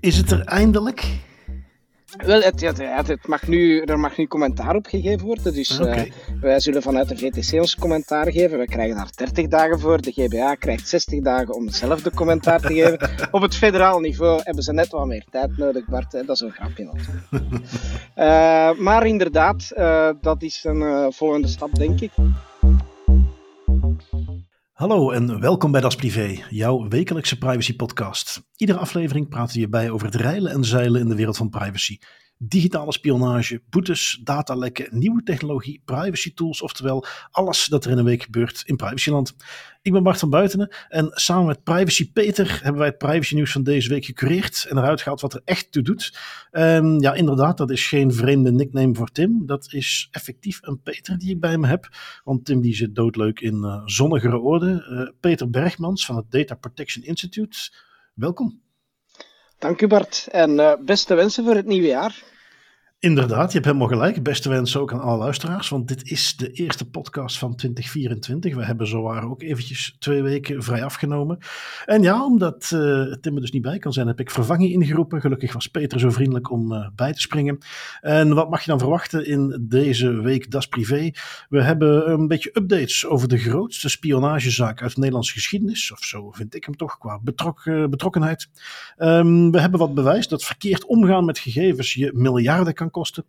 Is het er eindelijk? Wel, het, het, het, mag nu, er mag nu commentaar op gegeven worden. Dus Oké. eh, wij zullen vanuit de VTC ons commentaar geven. We krijgen daar 30 dagen voor. De GBA krijgt 60 dagen om hetzelfde commentaar te geven. Op het federaal niveau hebben ze net wat meer tijd nodig, Bart. hè. Dat is een grapje. Eh, maar inderdaad, eh, dat is een volgende stap, denk ik. Hallo en welkom bij Das Privé, jouw wekelijkse privacy podcast. Iedere aflevering praten we hierbij over het reilen en zeilen in de wereld van privacy. Digitale spionage, boetes, datalekken, nieuwe technologie, privacy tools, oftewel alles dat er in een week gebeurt in privacyland. Ik ben Bart van Buitenen en samen met Privacy Peter hebben wij het privacy nieuws van deze week gecureerd en eruit gehaald wat er echt toe doet. Ehm, ja, inderdaad, dat is geen vreemde nickname voor Tim. Dat is effectief een Peter die ik bij me heb. Want Tim die zit doodleuk in eh, zonnigere orde. Eh, Peter Bergmans van het Data Protection Institute. Welkom. Dank u, Bart. En eh, beste wensen voor het nieuwe jaar. Inderdaad, je hebt helemaal gelijk. Beste wensen ook aan alle luisteraars, want dit is de eerste podcast van 2024. We hebben zowaar ook eventjes twee weken vrij afgenomen. En ja, omdat eh, Tim er dus niet bij kan zijn, heb ik vervanging ingeroepen. Gelukkig was Peter zo vriendelijk om eh, bij te springen. En wat mag je dan verwachten in deze week Das Privé? We hebben een beetje updates over de grootste spionagezaak uit de Nederlandse geschiedenis. Of zo vind ik hem toch, qua eh, betrokkenheid. Ehm, we hebben wat bewijs dat verkeerd omgaan met gegevens je miljarden kan kosten.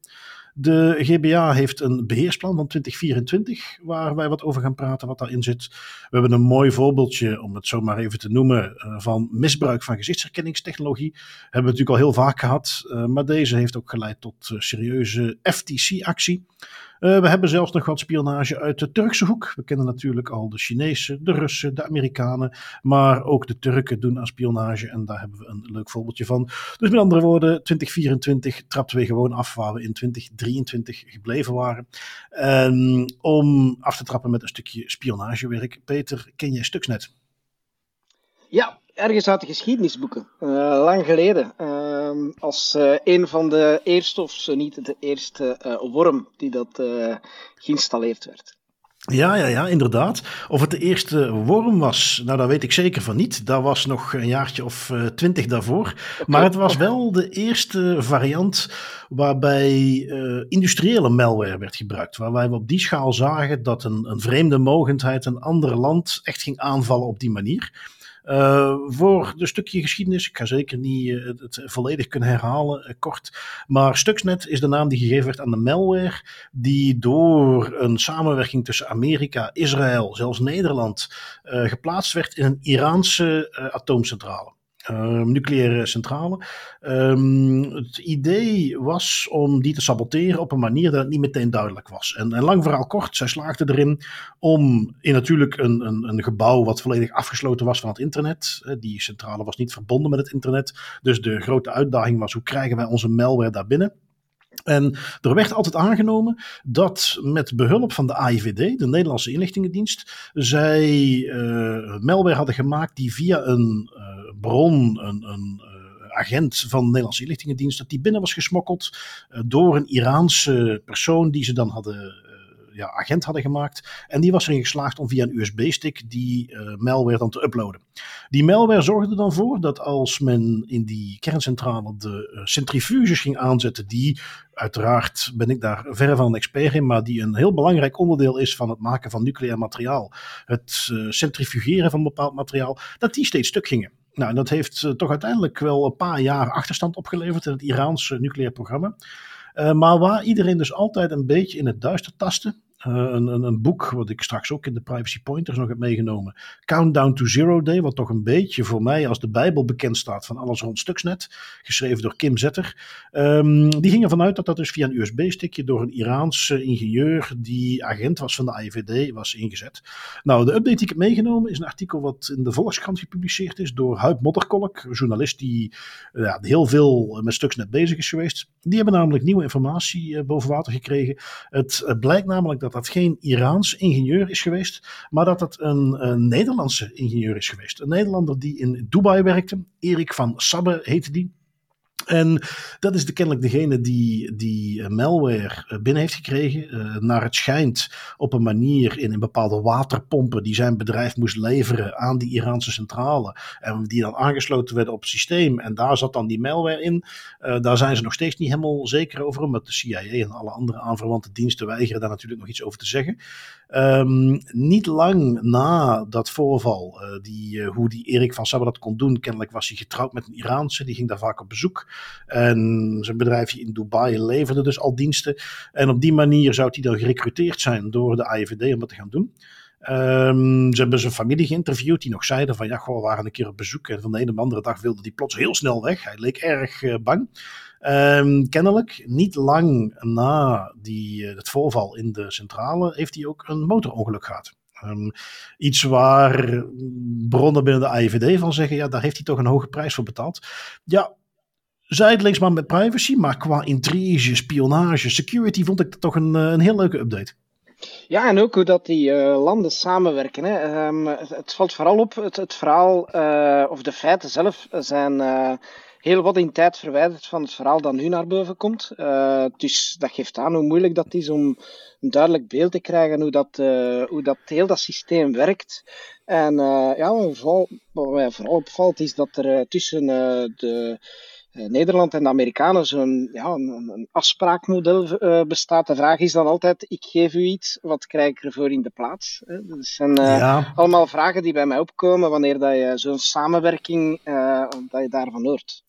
De GBA heeft een beheersplan van 2024, waar wij wat over gaan praten, wat daarin zit. We hebben een mooi voorbeeldje, om het zo maar even te noemen, eh, van misbruik van gezichtsherkenningstechnologie. Hebben we natuurlijk al heel vaak gehad, eh, maar deze heeft ook geleid tot eh, serieuze FTC-actie. Uh, we hebben zelfs nog wat spionage uit de Turkse hoek. We kennen natuurlijk al de Chinezen, de Russen, de Amerikanen. Maar ook de Turken doen aan spionage. En daar hebben we een leuk voorbeeldje van. Dus met andere woorden, 2024 trapten we gewoon af waar we in 2023 gebleven waren. En om af te trappen met een stukje spionagewerk. Peter, ken jij Stuxnet? Ja, ergens uit de geschiedenisboeken. Uh, lang geleden. Uh, als uh, een van de eerste, of zo niet de eerste uh, worm die dat geïnstalleerd werd. Ja, ja, ja, inderdaad. Of het de eerste worm was, nou, daar weet ik zeker van niet. Dat was nog een jaartje of twintig daarvoor. Okay. Maar het was wel de eerste variant waarbij uh, industriële malware werd gebruikt. Waarbij we op die schaal zagen dat een, een vreemde mogendheid een ander land echt ging aanvallen op die manier. Uh, voor de stukje geschiedenis, ik ga zeker niet uh, het volledig kunnen herhalen, uh, kort. Maar Stuxnet is de naam die gegeven werd aan de malware, die door een samenwerking tussen Amerika, Israël, zelfs Nederland, geplaatst werd in een Iraanse atoomcentrale. Uh, nucleaire centrale. Um, het idee was om die te saboteren op een manier dat het niet meteen duidelijk was. En, lang verhaal kort, zij slaagden erin om in natuurlijk een, een, een, gebouw wat volledig afgesloten was van het internet. Die centrale was niet verbonden met het internet. Dus de grote uitdaging was hoe krijgen wij onze malware daar binnen. En er werd altijd aangenomen dat met behulp van de AIVD, de Nederlandse inlichtingendienst, zij uh, malware hadden gemaakt die via een uh, bron, een, een uh, agent van de Nederlandse inlichtingendienst, dat die binnen was gesmokkeld door een Iraanse persoon die ze dan hadden ja, agent hadden gemaakt. En die was erin geslaagd om via een USB-stick die uh, malware dan te uploaden. Die malware zorgde dan voor dat als men in die kerncentrale de centrifuges ging aanzetten, die uiteraard ben ik daar verre van een expert in, maar die een heel belangrijk onderdeel is van het maken van nucleair materiaal, het centrifugeren van bepaald materiaal, dat die steeds stuk gingen. Nou, dat heeft uh, toch uiteindelijk wel een paar jaar achterstand opgeleverd in het Iraanse nucleair programma. Uh, maar waar iedereen dus altijd een beetje in het duister tastte. Uh, een, een, een, boek wat ik straks ook in de Privacy Pointers nog heb meegenomen. Countdown to Zero Day, wat toch een beetje voor mij als de Bijbel bekend staat van alles rond Stuxnet. Geschreven door Kim Zetter. Um, die ging ervan uit dat dat dus via een USB-stickje door een Iraanse ingenieur die agent was van de AIVD was ingezet. Nou, de update die ik heb meegenomen is een artikel wat in de Volkskrant gepubliceerd is door Huib Modderkolk, een journalist die uh, ja, heel veel met Stuxnet bezig is geweest. Die hebben namelijk nieuwe informatie boven water gekregen. Het blijkt namelijk dat dat geen Iraans ingenieur is geweest, maar dat het een, een, Nederlandse ingenieur is geweest. Een Nederlander die in Dubai werkte, Erik van Sabbe heette die. En dat is de, kennelijk degene die die eh, malware eh, binnen heeft gekregen. Uh, naar het schijnt op een manier in een bepaalde waterpompen die zijn bedrijf moest leveren aan die Iraanse centrale. En die dan aangesloten werden op het systeem. En daar zat dan die malware in. Daar zijn ze nog steeds niet helemaal zeker over. Omdat de CIA en alle andere aanverwante diensten weigeren daar natuurlijk nog iets over te zeggen. Um, niet lang na dat voorval, uh, die, hoe die Erik van Sabbat dat kon doen. Kennelijk was hij getrouwd met een Iraanse. Die ging daar vaak op bezoek. En zijn bedrijfje in Dubai leverde dus al diensten. En op die manier zou hij dan gerecruiteerd zijn door de AIVD om dat te gaan doen. Um, ze hebben zijn familie geïnterviewd die nog zeiden van ja, goh, we waren een keer op bezoek en van de ene op de andere dag wilde hij plots heel snel weg. Hij leek erg uh, bang. Um, kennelijk, niet lang na die, uh, het voorval in de centrale, heeft hij ook een motorongeluk gehad. Um, iets waar bronnen binnen de AIVD van zeggen, ja, daar heeft hij toch een hoge prijs voor betaald. Ja, zijdelings maar met privacy, maar qua intrige, spionage, security vond ik dat toch een, een heel leuke update. Ja, en ook hoe dat die uh, landen samenwerken. Hè. Um, het, valt vooral op, het, het verhaal, of de feiten zelf, zijn heel wat in tijd verwijderd van het verhaal dat nu naar boven komt. dus dat geeft aan hoe moeilijk dat is om een duidelijk beeld te krijgen hoe dat, hoe dat heel dat systeem werkt. En ja, wat, mij vooral opvalt is dat er tussen de Nederland en de Amerikanen zo'n ja, een, een afspraakmodel uh, bestaat. De vraag is dan altijd: ik geef u iets, wat krijg ik ervoor in de plaats? Hè? Dat zijn uh, ja. allemaal vragen die bij mij opkomen wanneer dat je zo'n samenwerking, dat je daarvan hoort.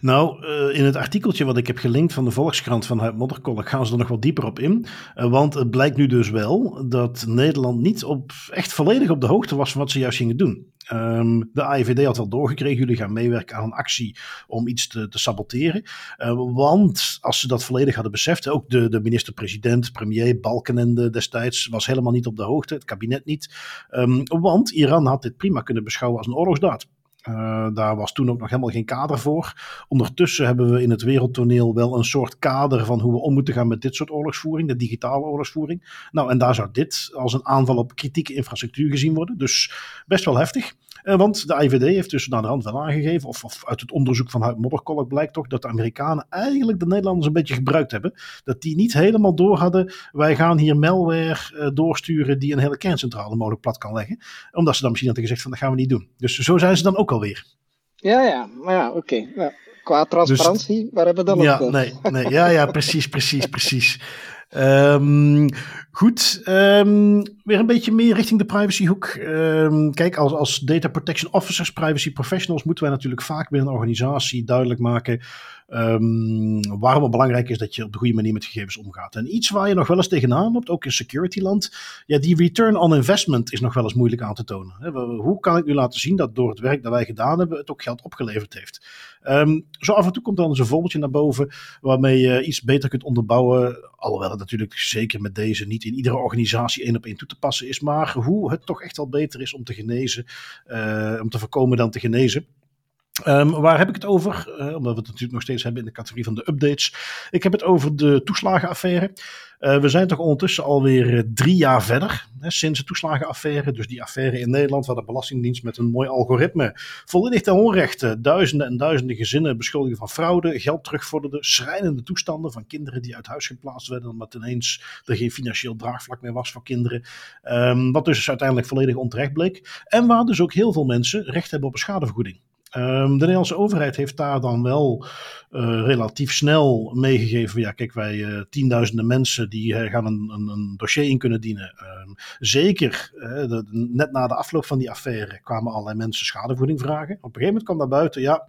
Nou, in het artikeltje wat ik heb gelinkt van de Volkskrant van het Modderkolk gaan ze er nog wat dieper op in. want het blijkt nu dus wel dat Nederland niet op, echt volledig op de hoogte was van wat ze juist gingen doen. Um, de AIVD had wel doorgekregen, jullie gaan meewerken aan een actie om iets te, te saboteren. Uh, want als ze dat volledig hadden beseft, ook de, de minister-president, premier Balkenende destijds, was helemaal niet op de hoogte, het kabinet niet. Um, want Iran had dit prima kunnen beschouwen als een oorlogsdaad. Uh, daar was toen ook nog helemaal geen kader voor. Ondertussen hebben we in het wereldtoneel wel een soort kader van hoe we om moeten gaan met dit soort oorlogsvoering, de digitale oorlogsvoering. Nou, en daar zou dit als een aanval op kritieke infrastructuur gezien worden. Dus best wel heftig. Uh, want de IVD heeft dus naar de hand wel aangegeven, of, of uit het onderzoek van Huid Modderkolk blijkt toch, dat de Amerikanen eigenlijk de Nederlanders een beetje gebruikt hebben. Dat die niet helemaal door hadden, wij gaan hier malware uh, doorsturen die een hele kerncentrale mogelijk plat kan leggen. Omdat ze dan misschien hadden gezegd van dat gaan we niet doen. Dus zo zijn ze dan ook alweer. Ja, ja, maar ja, oké. Okay. Ja. Qua transparantie, dus, waar hebben we dan ja, nog nee, nee, ja, ja, precies, precies, precies. Um, goed, um, weer een beetje meer richting de privacyhoek. Um, kijk, als, als data protection officers, privacy professionals, moeten wij natuurlijk vaak binnen een organisatie duidelijk maken waarom het belangrijk is dat je op de goede manier met gegevens omgaat. En iets waar je nog wel eens tegenaan loopt, ook in securityland, ja, die return on investment is nog wel eens moeilijk aan te tonen. Hoe kan ik nu laten zien dat door het werk dat wij gedaan hebben, het ook geld opgeleverd heeft? Um, zo af en toe komt dan eens een voorbeeldje naar boven waarmee je iets beter kunt onderbouwen. Alhoewel het natuurlijk zeker met deze niet in iedere organisatie één op één toe te passen is. Maar hoe het toch echt wel beter is om te genezen, uh, om te voorkomen dan te genezen. Um, waar heb ik het over? Uh, omdat we het natuurlijk nog steeds hebben in de categorie van de updates. Ik heb het over de toeslagenaffaire. Uh, we zijn toch ondertussen alweer drie jaar verder hè, sinds de toeslagenaffaire. Dus die affaire in Nederland, waar de Belastingdienst met een mooi algoritme volledig ten onrechte duizenden en duizenden gezinnen beschuldigen van fraude, geld terugvorderde, schrijnende toestanden van kinderen die uit huis geplaatst werden omdat ineens er geen financieel draagvlak meer was voor kinderen. Um, wat dus uiteindelijk volledig onterecht bleek. En waar dus ook heel veel mensen recht hebben op een schadevergoeding. Um, de Nederlandse overheid heeft daar dan wel uh, relatief snel meegegeven. Ja, kijk, wij uh, tienduizenden mensen die uh, gaan een, een, een, dossier in kunnen dienen. Um, zeker, net na de afloop van die affaire kwamen allerlei mensen schadevergoeding vragen. Op een gegeven moment kwam daar buiten, ja,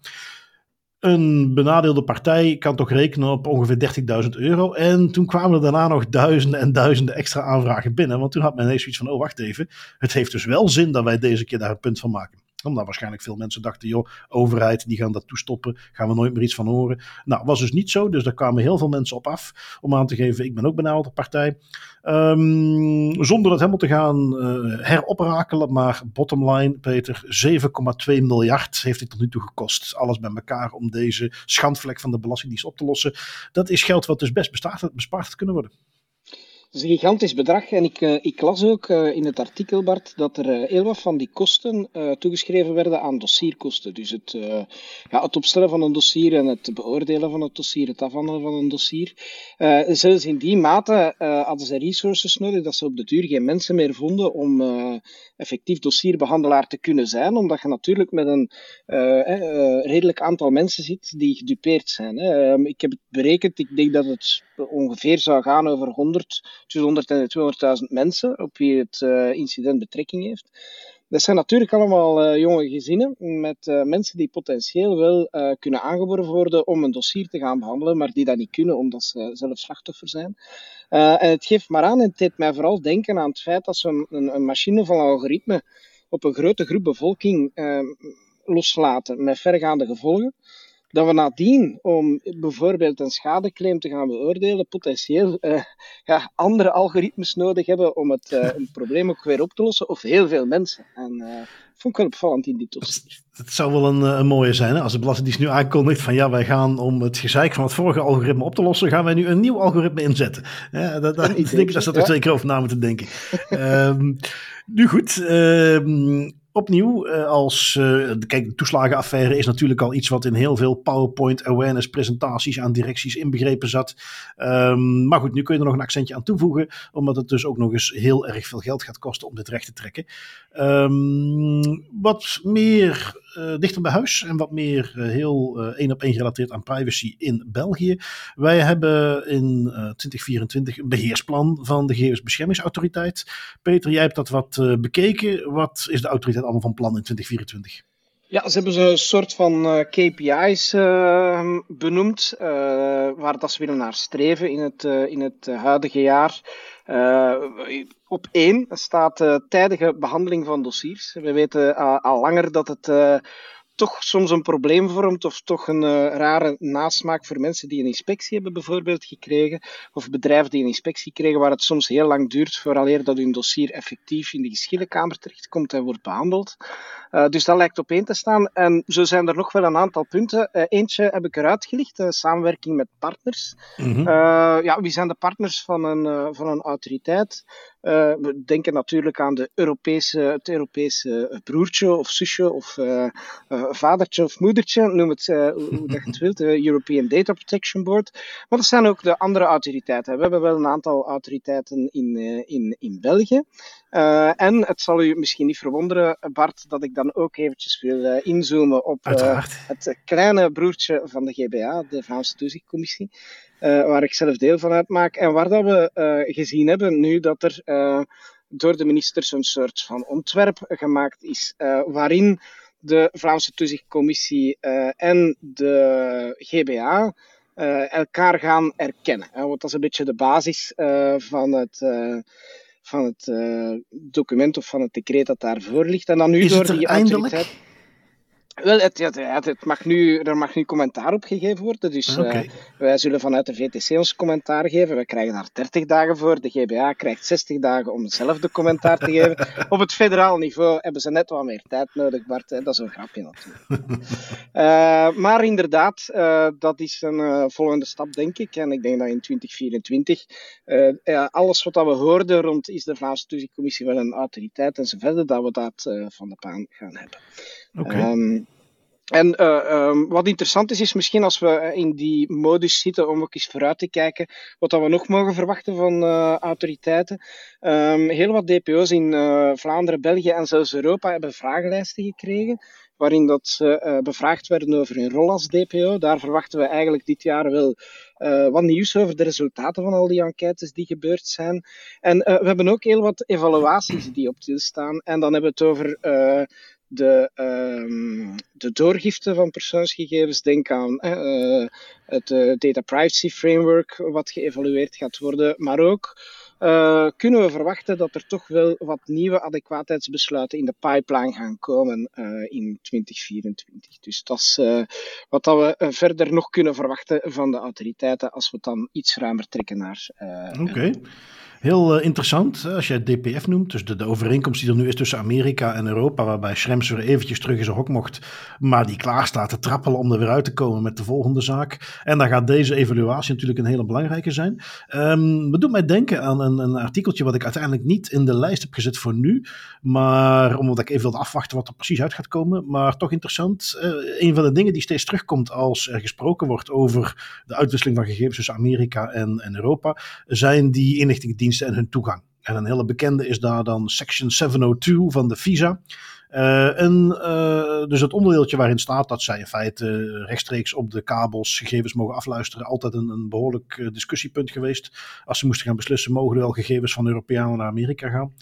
een benadeelde partij kan toch rekenen op ongeveer 30.000 euro. En toen kwamen er daarna nog duizenden en duizenden extra aanvragen binnen. Want toen had men ineens zoiets van, oh wacht even, het heeft dus wel zin dat wij deze keer daar een punt van maken omdat waarschijnlijk veel mensen dachten, joh, overheid, die gaan dat toestoppen, gaan we nooit meer iets van horen. Nou, was dus niet zo, dus daar kwamen heel veel mensen op af om aan te geven, ik ben ook benauwd partij. Um, zonder dat helemaal te gaan uh, heroprakelen, maar bottom line, Peter, 7,2 miljard heeft het tot nu toe gekost. Alles bij elkaar om deze schandvlek van de Belastingdienst op te lossen. Dat is geld wat dus best bespaard, bespaard kunnen worden. Is een gigantisch bedrag. En ik, uh, ik las ook uh, in het artikel, Bart, dat er uh, heel wat van die kosten toegeschreven werden aan dossierkosten. Dus het, ja, het opstellen van een dossier en het beoordelen van het dossier, het afhandelen van een dossier. zelfs in die mate hadden ze resources nodig dat ze op de duur geen mensen meer vonden om effectief dossierbehandelaar te kunnen zijn. Omdat je natuurlijk met een redelijk aantal mensen zit die gedupeerd zijn. Ehm, ik heb het berekend, ik denk dat het ongeveer zou gaan over 100 tussen 100 en 200.000 mensen op wie het incident betrekking heeft. Dat zijn natuurlijk allemaal uh, jonge gezinnen met uh, mensen die potentieel wel kunnen aangeboren worden om een dossier te gaan behandelen, maar die dat niet kunnen omdat ze zelf slachtoffer zijn. en het geeft maar aan, en het deed mij vooral denken aan het feit dat ze een, een machine van algoritme op een grote groep bevolking loslaten met vergaande gevolgen dat we nadien, om bijvoorbeeld een schadeclaim te gaan beoordelen, potentieel uh, ja, andere algoritmes nodig hebben om het, uh, probleem ook weer op te lossen, of heel veel mensen. En uh, vond ik wel opvallend in die dossier. Het zou wel een, een mooie zijn, hè? als de Belastingdienst nu aankondigt van ja, wij gaan om het gezeik van het vorige algoritme op te lossen, gaan wij nu een nieuw algoritme inzetten. Ja, dat, dat, ik denk dat ze er zeker over na moeten denken. um, nu goed, um, opnieuw, uh, als uh, kijk, de toeslagenaffaire is natuurlijk al iets wat in heel veel PowerPoint awareness presentaties aan directies inbegrepen zat. Um, maar goed, nu kun je er nog een accentje aan toevoegen, omdat het dus ook nog eens heel erg veel geld gaat kosten om dit recht te trekken. Um, wat meer uh, dichter bij huis en wat meer uh, heel uh, één op één gerelateerd aan privacy in België. Wij hebben in 2024 een beheersplan van de Gegevensbeschermingsautoriteit. Peter, jij hebt dat wat bekeken. Wat is de autoriteit allemaal van plan in 2024? Ja, ze hebben zo'n soort van KPI's ehm, benoemd, waar dat ze willen naar streven in het, in het huidige jaar. op één staat tijdige behandeling van dossiers. We weten al langer dat het toch soms een probleem vormt of toch een rare nasmaak voor mensen die een inspectie hebben bijvoorbeeld gekregen of bedrijven die een inspectie kregen waar het soms heel lang duurt vooraleer dat hun dossier effectief in de geschillenkamer terechtkomt en wordt behandeld. Uh, dus dat lijkt op één te staan. En zo zijn er nog wel een aantal punten. Uh, eentje heb ik eruit gelicht, samenwerking met partners. Mm -hmm. ja, wie zijn de partners van een, van een autoriteit? we denken natuurlijk aan de Europese, het Europese broertje of zusje of vadertje of moedertje, noem het hoe dat je het wilt, de European Data Protection Board. Maar dat zijn ook de andere autoriteiten. We hebben wel een aantal autoriteiten in, in, in België. En het zal u misschien niet verwonderen, Bart, dat ik dan ook eventjes wil inzoomen op het kleine broertje van de GBA, de Vlaamse Toezichtcommissie, waar ik zelf deel van uitmaak. En waar dat we gezien hebben nu dat er door de ministers een soort van ontwerp gemaakt is, waarin de Vlaamse Toezichtcommissie en de GBA elkaar gaan erkennen. want dat is een beetje de basis van het van het uh, document of van het decreet dat daarvoor ligt. En dan nu Is door die autoriteit. Wel, het, het, het, het mag nu, er mag nu commentaar op gegeven worden. Dus Oké. uh, wij zullen vanuit de VTC ons commentaar geven. We krijgen daar 30 dagen voor. De GBA krijgt 60 dagen om hetzelfde commentaar te geven. Op het federaal niveau hebben ze net wat meer tijd nodig, Bart. Hè? Dat is een grapje natuurlijk. uh, maar inderdaad, uh, dat is een volgende stap, denk ik. En ik denk dat in 2024 ja, alles wat we hoorden rond is de Vlaamse Toezichtcommissie wel een autoriteit enzovoort, dat we dat van de baan gaan hebben. Um, en uh, um, wat interessant is, is misschien als we in die modus zitten om ook eens vooruit te kijken wat dat we nog mogen verwachten van uh, autoriteiten. Um, heel wat DPO's in uh, Vlaanderen, België en zelfs Europa hebben vragenlijsten gekregen waarin dat ze bevraagd werden over hun rol als DPO. Daar verwachten we eigenlijk dit jaar wel wat nieuws over de resultaten van al die enquêtes die gebeurd zijn. En we hebben ook heel wat evaluaties die op staan. En dan hebben we het over de, um, de doorgifte van persoonsgegevens. Denk aan uh, het uh, Data Privacy Framework, wat geëvalueerd gaat worden. Maar ook uh, kunnen we verwachten dat er toch wel wat nieuwe adequaatheidsbesluiten in de pipeline gaan komen in 2024. Dus dat is wat dat we verder nog kunnen verwachten van de autoriteiten als we het dan iets ruimer trekken naar. Oké. Okay. Heel uh, interessant, als je het DPF noemt, dus de, overeenkomst die er nu is tussen Amerika en Europa, waarbij Schrems weer eventjes terug in zijn hok mocht, maar die klaar staat te trappelen om er weer uit te komen met de volgende zaak. En dan gaat deze evaluatie natuurlijk een hele belangrijke zijn. Um, we doen mij denken aan een, een, artikeltje wat ik uiteindelijk niet in de lijst heb gezet voor nu, maar omdat ik even wilde afwachten wat er precies uit gaat komen, maar toch interessant. Uh, een van de dingen die steeds terugkomt als er gesproken wordt over de uitwisseling van gegevens tussen Amerika en, en Europa, zijn die en hun toegang. En een hele bekende is daar dan Section 702 van de visa. Uh, en uh, dus het onderdeeltje waarin staat dat zij in feite rechtstreeks op de kabels gegevens mogen afluisteren, altijd een, een behoorlijk uh, discussiepunt geweest. Als ze moesten gaan beslissen, mogen er wel gegevens van Europeanen naar Amerika gaan.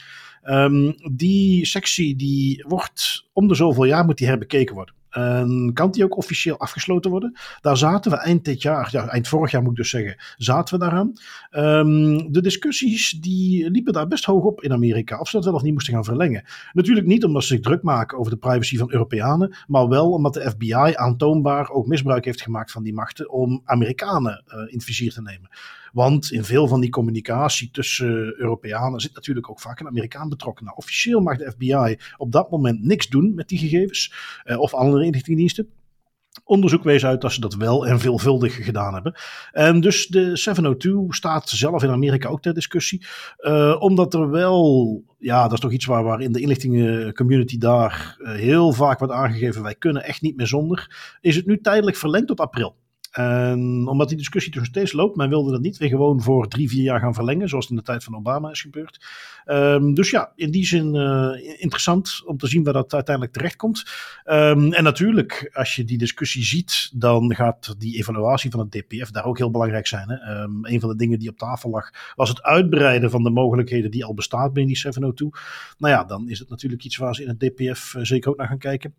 Um, die sectie die wordt om de zoveel jaar moet die herbekeken worden. En kan die ook officieel afgesloten worden? Daar zaten we eind dit jaar, ja, eind vorig jaar moet ik dus zeggen, zaten we daaraan. Um, de discussies die liepen daar best hoog op in Amerika, of ze dat wel of niet moesten gaan verlengen. Natuurlijk niet omdat ze zich druk maken over de privacy van Europeanen, maar wel omdat de FBI aantoonbaar ook misbruik heeft gemaakt van die machten om Amerikanen uh, in het vizier te nemen. Want in veel van die communicatie tussen Europeanen zit natuurlijk ook vaak een Amerikaan betrokken. Nou, officieel mag de FBI op dat moment niks doen met die gegevens uh, of andere inlichtingendiensten. Onderzoek wees uit dat ze dat wel en veelvuldig gedaan hebben. En dus de 702 staat zelf in Amerika ook ter discussie. Uh, omdat er wel, ja, dat is toch iets waar, waar in de inlichtingencommunity daar uh, heel vaak wordt aangegeven: wij kunnen echt niet meer zonder. Is het nu tijdelijk verlengd tot april? En omdat die discussie dus steeds loopt, men wilde dat niet weer gewoon voor drie, vier jaar gaan verlengen, zoals in de tijd van Obama is gebeurd. Um, dus ja, in die zin uh, interessant om te zien waar dat uiteindelijk terechtkomt. Um, en natuurlijk, als je die discussie ziet, dan gaat die evaluatie van het DPF daar ook heel belangrijk zijn. Hè? Een van de dingen die op tafel lag, was het uitbreiden van de mogelijkheden die al bestaat binnen die 702. Nou ja, dan is het natuurlijk iets waar ze in het DPF uh, zeker ook naar gaan kijken.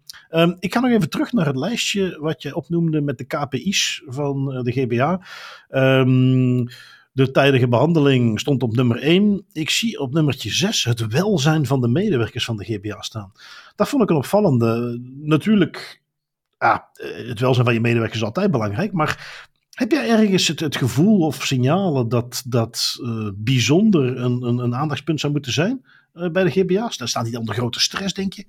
ik ga nog even terug naar het lijstje wat je opnoemde met de KPI's van eh, de GBA. Um, de tijdige behandeling stond op nummer 1. Ik zie op nummertje 6 het welzijn van de medewerkers van de GBA staan. Dat vond ik een opvallende. Natuurlijk, ja, het welzijn van je medewerkers is altijd belangrijk, maar heb jij ergens het, gevoel of signalen dat dat uh, bijzonder een, een, een, aandachtspunt zou moeten zijn bij de GBA's? Daar staat niet onder grote stress, denk je?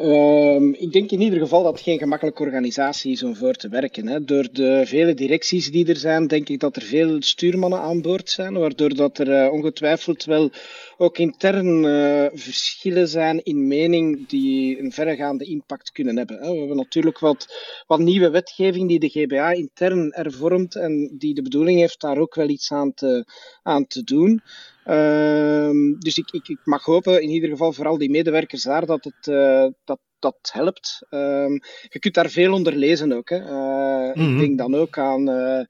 Um, ik denk in ieder geval dat het geen gemakkelijke organisatie is om voor te werken. Hè. Door de vele directies die er zijn, denk ik dat er veel stuurmannen aan boord zijn, waardoor dat er uh, ongetwijfeld wel ook intern uh, verschillen zijn in mening die een verregaande impact kunnen hebben. Hè. We hebben natuurlijk wat, wat nieuwe wetgeving die de GBA intern ervormt en die de bedoeling heeft daar ook wel iets aan te, aan te doen. Uh, dus ik, ik, ik, mag hopen, in ieder geval vooral die medewerkers daar, dat het, uh, dat, dat helpt. Um, je kunt daar veel onder lezen ook. Hè. Uh, mm -hmm. Ik mhm. denk dan ook aan uh,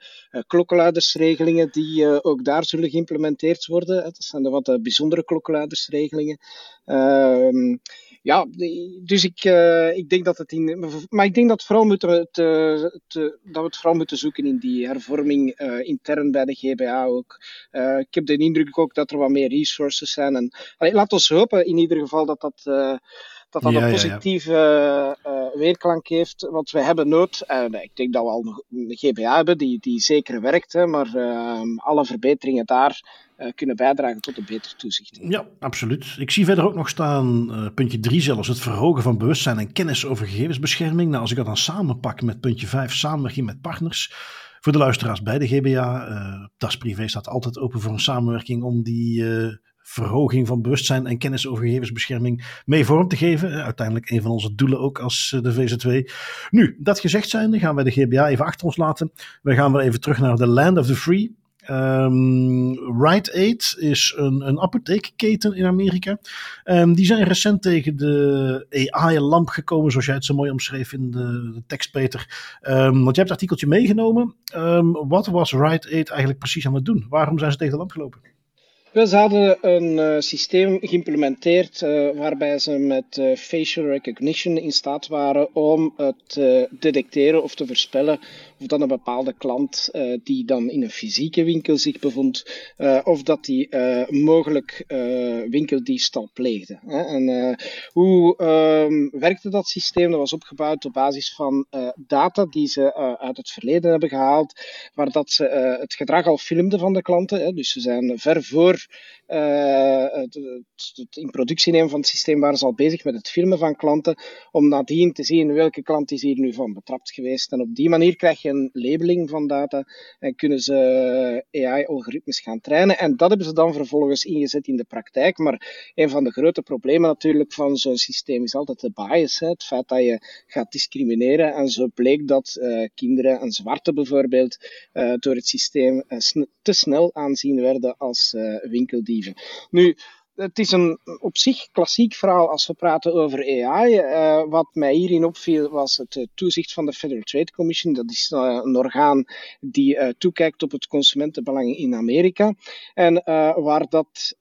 klokkenluidersregelingen die ook daar zullen geïmplementeerd worden. Dat zijn de wat bijzondere klokkenluidersregelingen. Ehm, ja, dus ik, uh, ik denk dat het in. Maar ik denk dat, vooral moeten te, te, dat we het vooral moeten zoeken in die hervorming uh, intern bij de GBA ook. Ik heb de indruk ook dat er wat meer resources zijn. En, allee, laat ons hopen in ieder geval dat dat dat dat ja, een positieve ja, ja. Uh, weerklank heeft. Want we hebben nood, uh, ik denk dat we al een GBA hebben die, die zeker werkt, hè, maar uh, alle verbeteringen daar kunnen bijdragen tot een beter toezicht. Ja, absoluut. Ik zie verder ook nog staan, uh, puntje 3 zelfs, het verhogen van bewustzijn en kennis over gegevensbescherming. Nou, als ik dat dan samenpak met puntje 5, samenwerking met partners. Voor de luisteraars bij de GBA, uh, Das Privé staat altijd open voor een samenwerking om die verhoging van bewustzijn en kennis over gegevensbescherming mee vorm te geven. Uiteindelijk een van onze doelen ook als de VZ2. Nu, dat gezegd zijnde gaan wij de GBA even achter ons laten. We gaan weer even terug naar de Land of the Free. Um, Rite Aid is een, een apotheekketen in Amerika. Um, die zijn recent tegen de AI-lamp gekomen, zoals jij het zo mooi omschreef in de, de tekst, Peter. Um, want je hebt het artikeltje meegenomen. wat was Rite Aid eigenlijk precies aan het doen? Waarom zijn ze tegen de lamp gelopen? Ze hadden een uh, systeem geïmplementeerd uh, waarbij ze met uh, facial recognition in staat waren om te detecteren of te voorspellen of dat een bepaalde klant die dan in een fysieke winkel zich bevond, of dat die mogelijk winkeldiefstal pleegde. Hè. En hoe ehm, werkte dat systeem? Dat was opgebouwd op basis van data die ze uit het verleden hebben gehaald, waar dat ze het gedrag al filmden van de klanten. Hè. Dus ze zijn ver voor het, het, in productie nemen van het systeem waren ze al bezig met het filmen van klanten, om nadien te zien welke klant is hier nu van betrapt geweest. En op die manier krijg je een labeling van data en kunnen ze AI-algoritmes gaan trainen. En dat hebben ze dan vervolgens ingezet in de praktijk. Maar een van de grote problemen natuurlijk van zo'n systeem is altijd de bias. Hè? Het feit dat je gaat discrimineren. En zo bleek dat uh, kinderen, een zwarte bijvoorbeeld, uh, door het systeem te snel aanzien werden als winkeldieven. Nu, het is een op zich klassiek verhaal als we praten over AI. Eh, wat mij hierin opviel was het uh, toezicht van de Federal Trade Commission. Dat is uh, een orgaan die toekijkt op het consumentenbelang in Amerika. En waar dat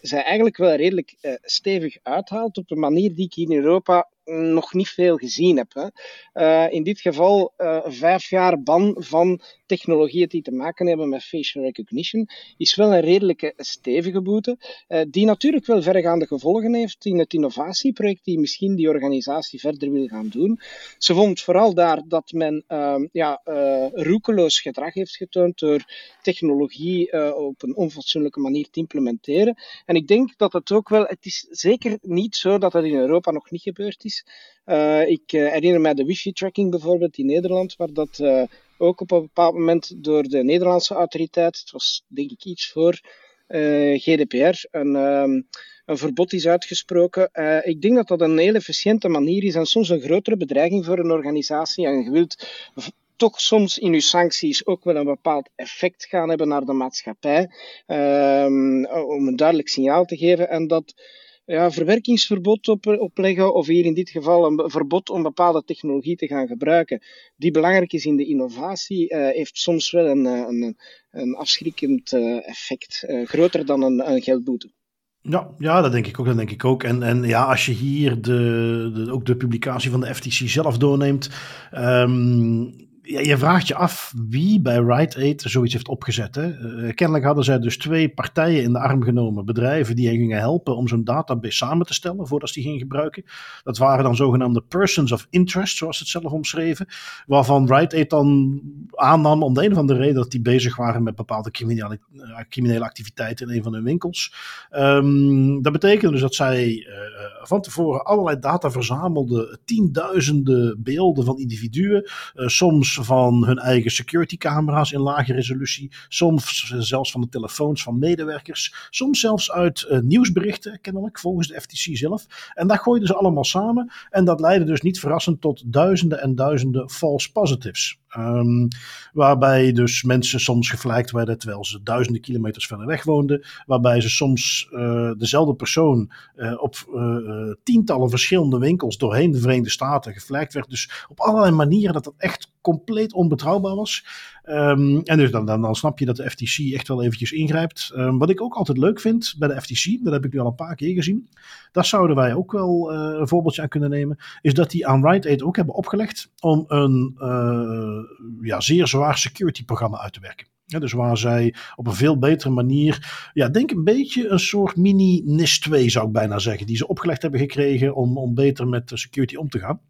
zij eigenlijk wel redelijk stevig uithaalt op een manier die ik hier in Europa nog niet veel gezien heb. Hè. Uh, in dit geval uh, vijf jaar ban van technologieën die te maken hebben met facial recognition is wel een redelijke stevige boete, uh, die natuurlijk wel verregaande gevolgen heeft in het innovatieproject die misschien die organisatie verder wil gaan doen. Ze vond vooral daar dat men ehm, ja, roekeloos gedrag heeft getoond door technologie op een onfatsoenlijke manier te implementeren. En ik denk dat het ook wel, het is zeker niet zo dat het in Europa nog niet gebeurd is. Uh, ik uh, herinner mij de wifi-tracking bijvoorbeeld in Nederland, waar dat uh, ook op een bepaald moment door de Nederlandse autoriteit, het was denk ik iets voor GDPR, een, um, een, verbod is uitgesproken. ik denk dat dat een heel efficiënte manier is en soms een grotere bedreiging voor een organisatie. En je wilt toch soms in je sancties ook wel een bepaald effect gaan hebben naar de maatschappij, um, om een duidelijk signaal te geven. En dat ja, verwerkingsverbod op, opleggen, of hier in dit geval een verbod om bepaalde technologie te gaan gebruiken, die belangrijk is in de innovatie, uh, heeft soms wel een, eh, een, een afschrikkend uh, effect, groter dan een, een geldboete. Ja, ja, dat denk ik ook. Dat denk ik ook. En, en ja, als je hier de, ook de publicatie van de FTC zelf doorneemt. Um, ja, je vraagt je af wie bij Rite Aid zoiets heeft opgezet. Hè? Uh, kennelijk hadden zij dus twee partijen in de arm genomen, bedrijven die hen gingen helpen om zo'n database samen te stellen voordat ze die gingen gebruiken. Dat waren dan zogenaamde persons of interest, zoals het zelf omschreven, waarvan Rite Aid dan aannam om de een of andere reden dat die bezig waren met bepaalde criminele, uh, criminele activiteiten in een van hun winkels. Um, dat betekende dus dat zij uh, van tevoren allerlei data verzamelden, tienduizenden beelden van individuen, soms van hun eigen security camera's in lage resolutie. Soms zelfs van de telefoons van medewerkers. Soms zelfs uit uh, nieuwsberichten, kennelijk, volgens de FTC zelf. En dat gooiden ze allemaal samen. En dat leidde dus niet verrassend tot duizenden en duizenden false positives. Um, waarbij dus mensen soms gevlijkt werden terwijl ze duizenden kilometers verder weg woonden. Waarbij ze soms uh, dezelfde persoon uh, op uh, tientallen verschillende winkels doorheen de Verenigde Staten gevlijkt werd. Dus op allerlei manieren dat dat echt compleet onbetrouwbaar was. Um, en dus dan, dan, dan, snap je dat de FTC echt wel eventjes ingrijpt. Um, wat ik ook altijd leuk vind bij de FTC, dat heb ik nu al een paar keer gezien. Daar zouden wij ook wel uh, een voorbeeldje aan kunnen nemen. Is dat die aan Rite Aid ook hebben opgelegd om een uh, ja, zeer zwaar security programma uit te werken. Dus waar zij op een veel betere manier, ja, denk een beetje een soort mini NIS 2 zou ik bijna zeggen, die ze opgelegd hebben gekregen om, om beter met security om te gaan.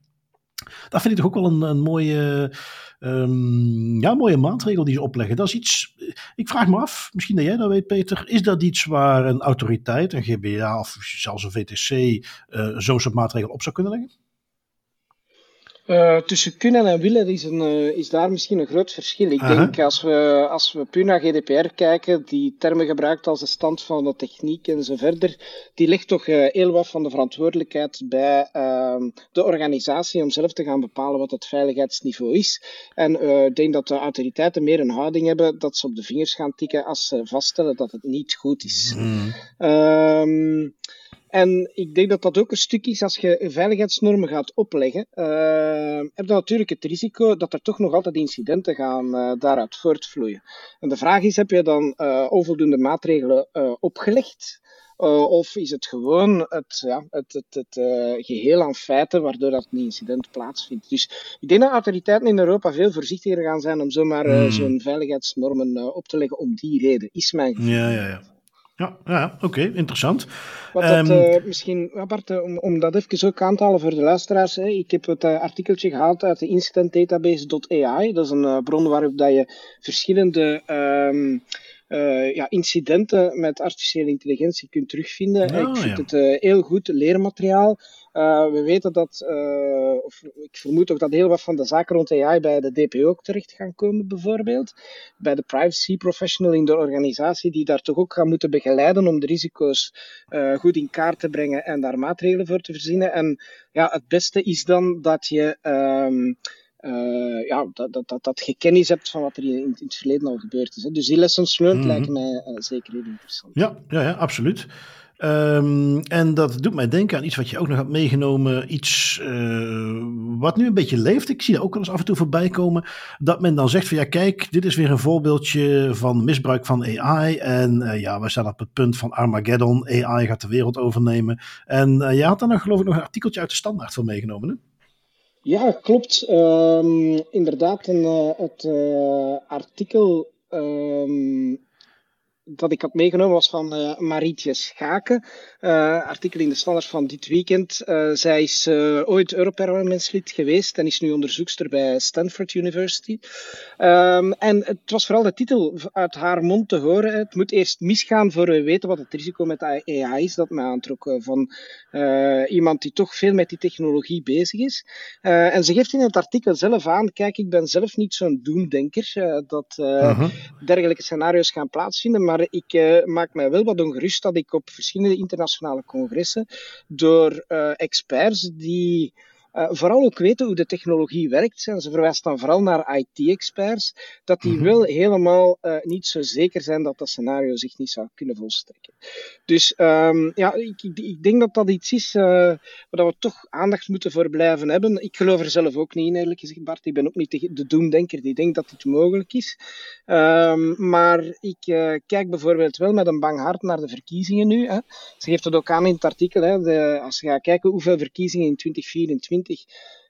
Dat vind ik toch ook wel een, een mooie, um, ja, mooie maatregel die ze opleggen. Dat is iets, ik vraag me af, misschien dat jij dat weet Peter, is dat iets waar een autoriteit, een GBA of zelfs een VTC uh, zo'n soort maatregel op zou kunnen leggen? Uh, tussen kunnen en willen is, een, uh, is daar misschien een groot verschil. Ik uh -huh. denk als we, als we puur naar GDPR kijken, die termen gebruikt als de stand van de techniek en zo verder, die ligt toch uh, heel wat van de verantwoordelijkheid bij ehm, de organisatie om zelf te gaan bepalen wat het veiligheidsniveau is. En ik denk dat de autoriteiten meer een houding hebben dat ze op de vingers gaan tikken als ze vaststellen dat het niet goed is. Mm. En ik denk dat dat ook een stuk is als je veiligheidsnormen gaat opleggen. Uh, heb je natuurlijk het risico dat er toch nog altijd incidenten gaan uh, daaruit voortvloeien. En de vraag is, heb je dan uh, onvoldoende maatregelen opgelegd? of is het gewoon het, ja, het, het, het geheel aan feiten waardoor dat een incident plaatsvindt? Dus ik denk dat autoriteiten in Europa veel voorzichtiger gaan zijn om zomaar hmm. zo'n veiligheidsnormen op te leggen om die reden, is mijn gevoel. Ja, ja, ja. Ja, ja oké, interessant. Wat dat, um, misschien, Bart, om, om dat even ook aan te halen voor de luisteraars. Hè. Ik heb het uh, artikeltje gehaald uit de incidentdatabase.ai. Dat is een uh, bron waarop dat je verschillende um, uh, ja, incidenten met artificiële intelligentie kunt terugvinden. Oh, ik vind ja. het heel goed leermateriaal. Uh, we weten dat, uh, of ik vermoed ook dat heel wat van de zaken rond AI bij de DPO ook terecht gaan komen, bijvoorbeeld. Bij de privacy professional in de organisatie, die daar toch ook gaan moeten begeleiden om de risico's uh, goed in kaart te brengen en daar maatregelen voor te verzinnen. En ja, het beste is dan dat je. Um, uh, ja, dat, dat, dat, dat je kennis hebt van wat er in, in het verleden al gebeurd is. Hè. Dus die lessons learned mm -hmm. lijken mij uh, zeker heel interessant. Ja, ja, ja absoluut. Um, en dat doet mij denken aan iets wat je ook nog hebt meegenomen. Iets uh, wat nu een beetje leeft. Ik zie er ook wel eens af en toe voorbij komen. Dat men dan zegt van ja kijk, dit is weer een voorbeeldje van misbruik van AI. En uh, ja, we staan op het punt van Armageddon. AI gaat de wereld overnemen. En uh, je had daar nog geloof ik nog een artikeltje uit de standaard van meegenomen hè? Ja, klopt. Um, inderdaad, een, het artikel um, dat ik had meegenomen was van uh, Marietje Schaken. Uh, artikel in de Standaard van dit weekend. Uh, zij is ooit Europarlementslid geweest en is nu onderzoekster bij Stanford University. Um, en het was vooral de titel uit haar mond te horen. Het moet eerst misgaan voor we weten wat het risico met AI is. Dat mij aantrok van iemand die toch veel met die technologie bezig is. en ze geeft in het artikel zelf aan, kijk, ik ben zelf niet zo'n doemdenker dat -huh. dergelijke scenario's gaan plaatsvinden, maar ik uh, maak mij wel wat ongerust dat ik op verschillende internationale congressen door uh, experts die uh, vooral ook weten hoe de technologie werkt. En ze verwijst dan vooral naar IT-experts, dat die mm -hmm. wel helemaal uh, niet zo zeker zijn dat dat scenario zich niet zou kunnen volstrekken. Dus um, ja, ik, ik, ik, denk dat dat iets is uh, waar we toch aandacht moeten voor blijven hebben. Ik geloof er zelf ook niet in, eerlijk gezegd, Bart. Ik ben ook niet de, de doemdenker die denkt dat dit mogelijk is. Um, maar ik kijk bijvoorbeeld wel met een bang hart naar de verkiezingen nu. Hè. Ze geeft het ook aan in het artikel. Hè, de, als je gaat kijken hoeveel verkiezingen in 2024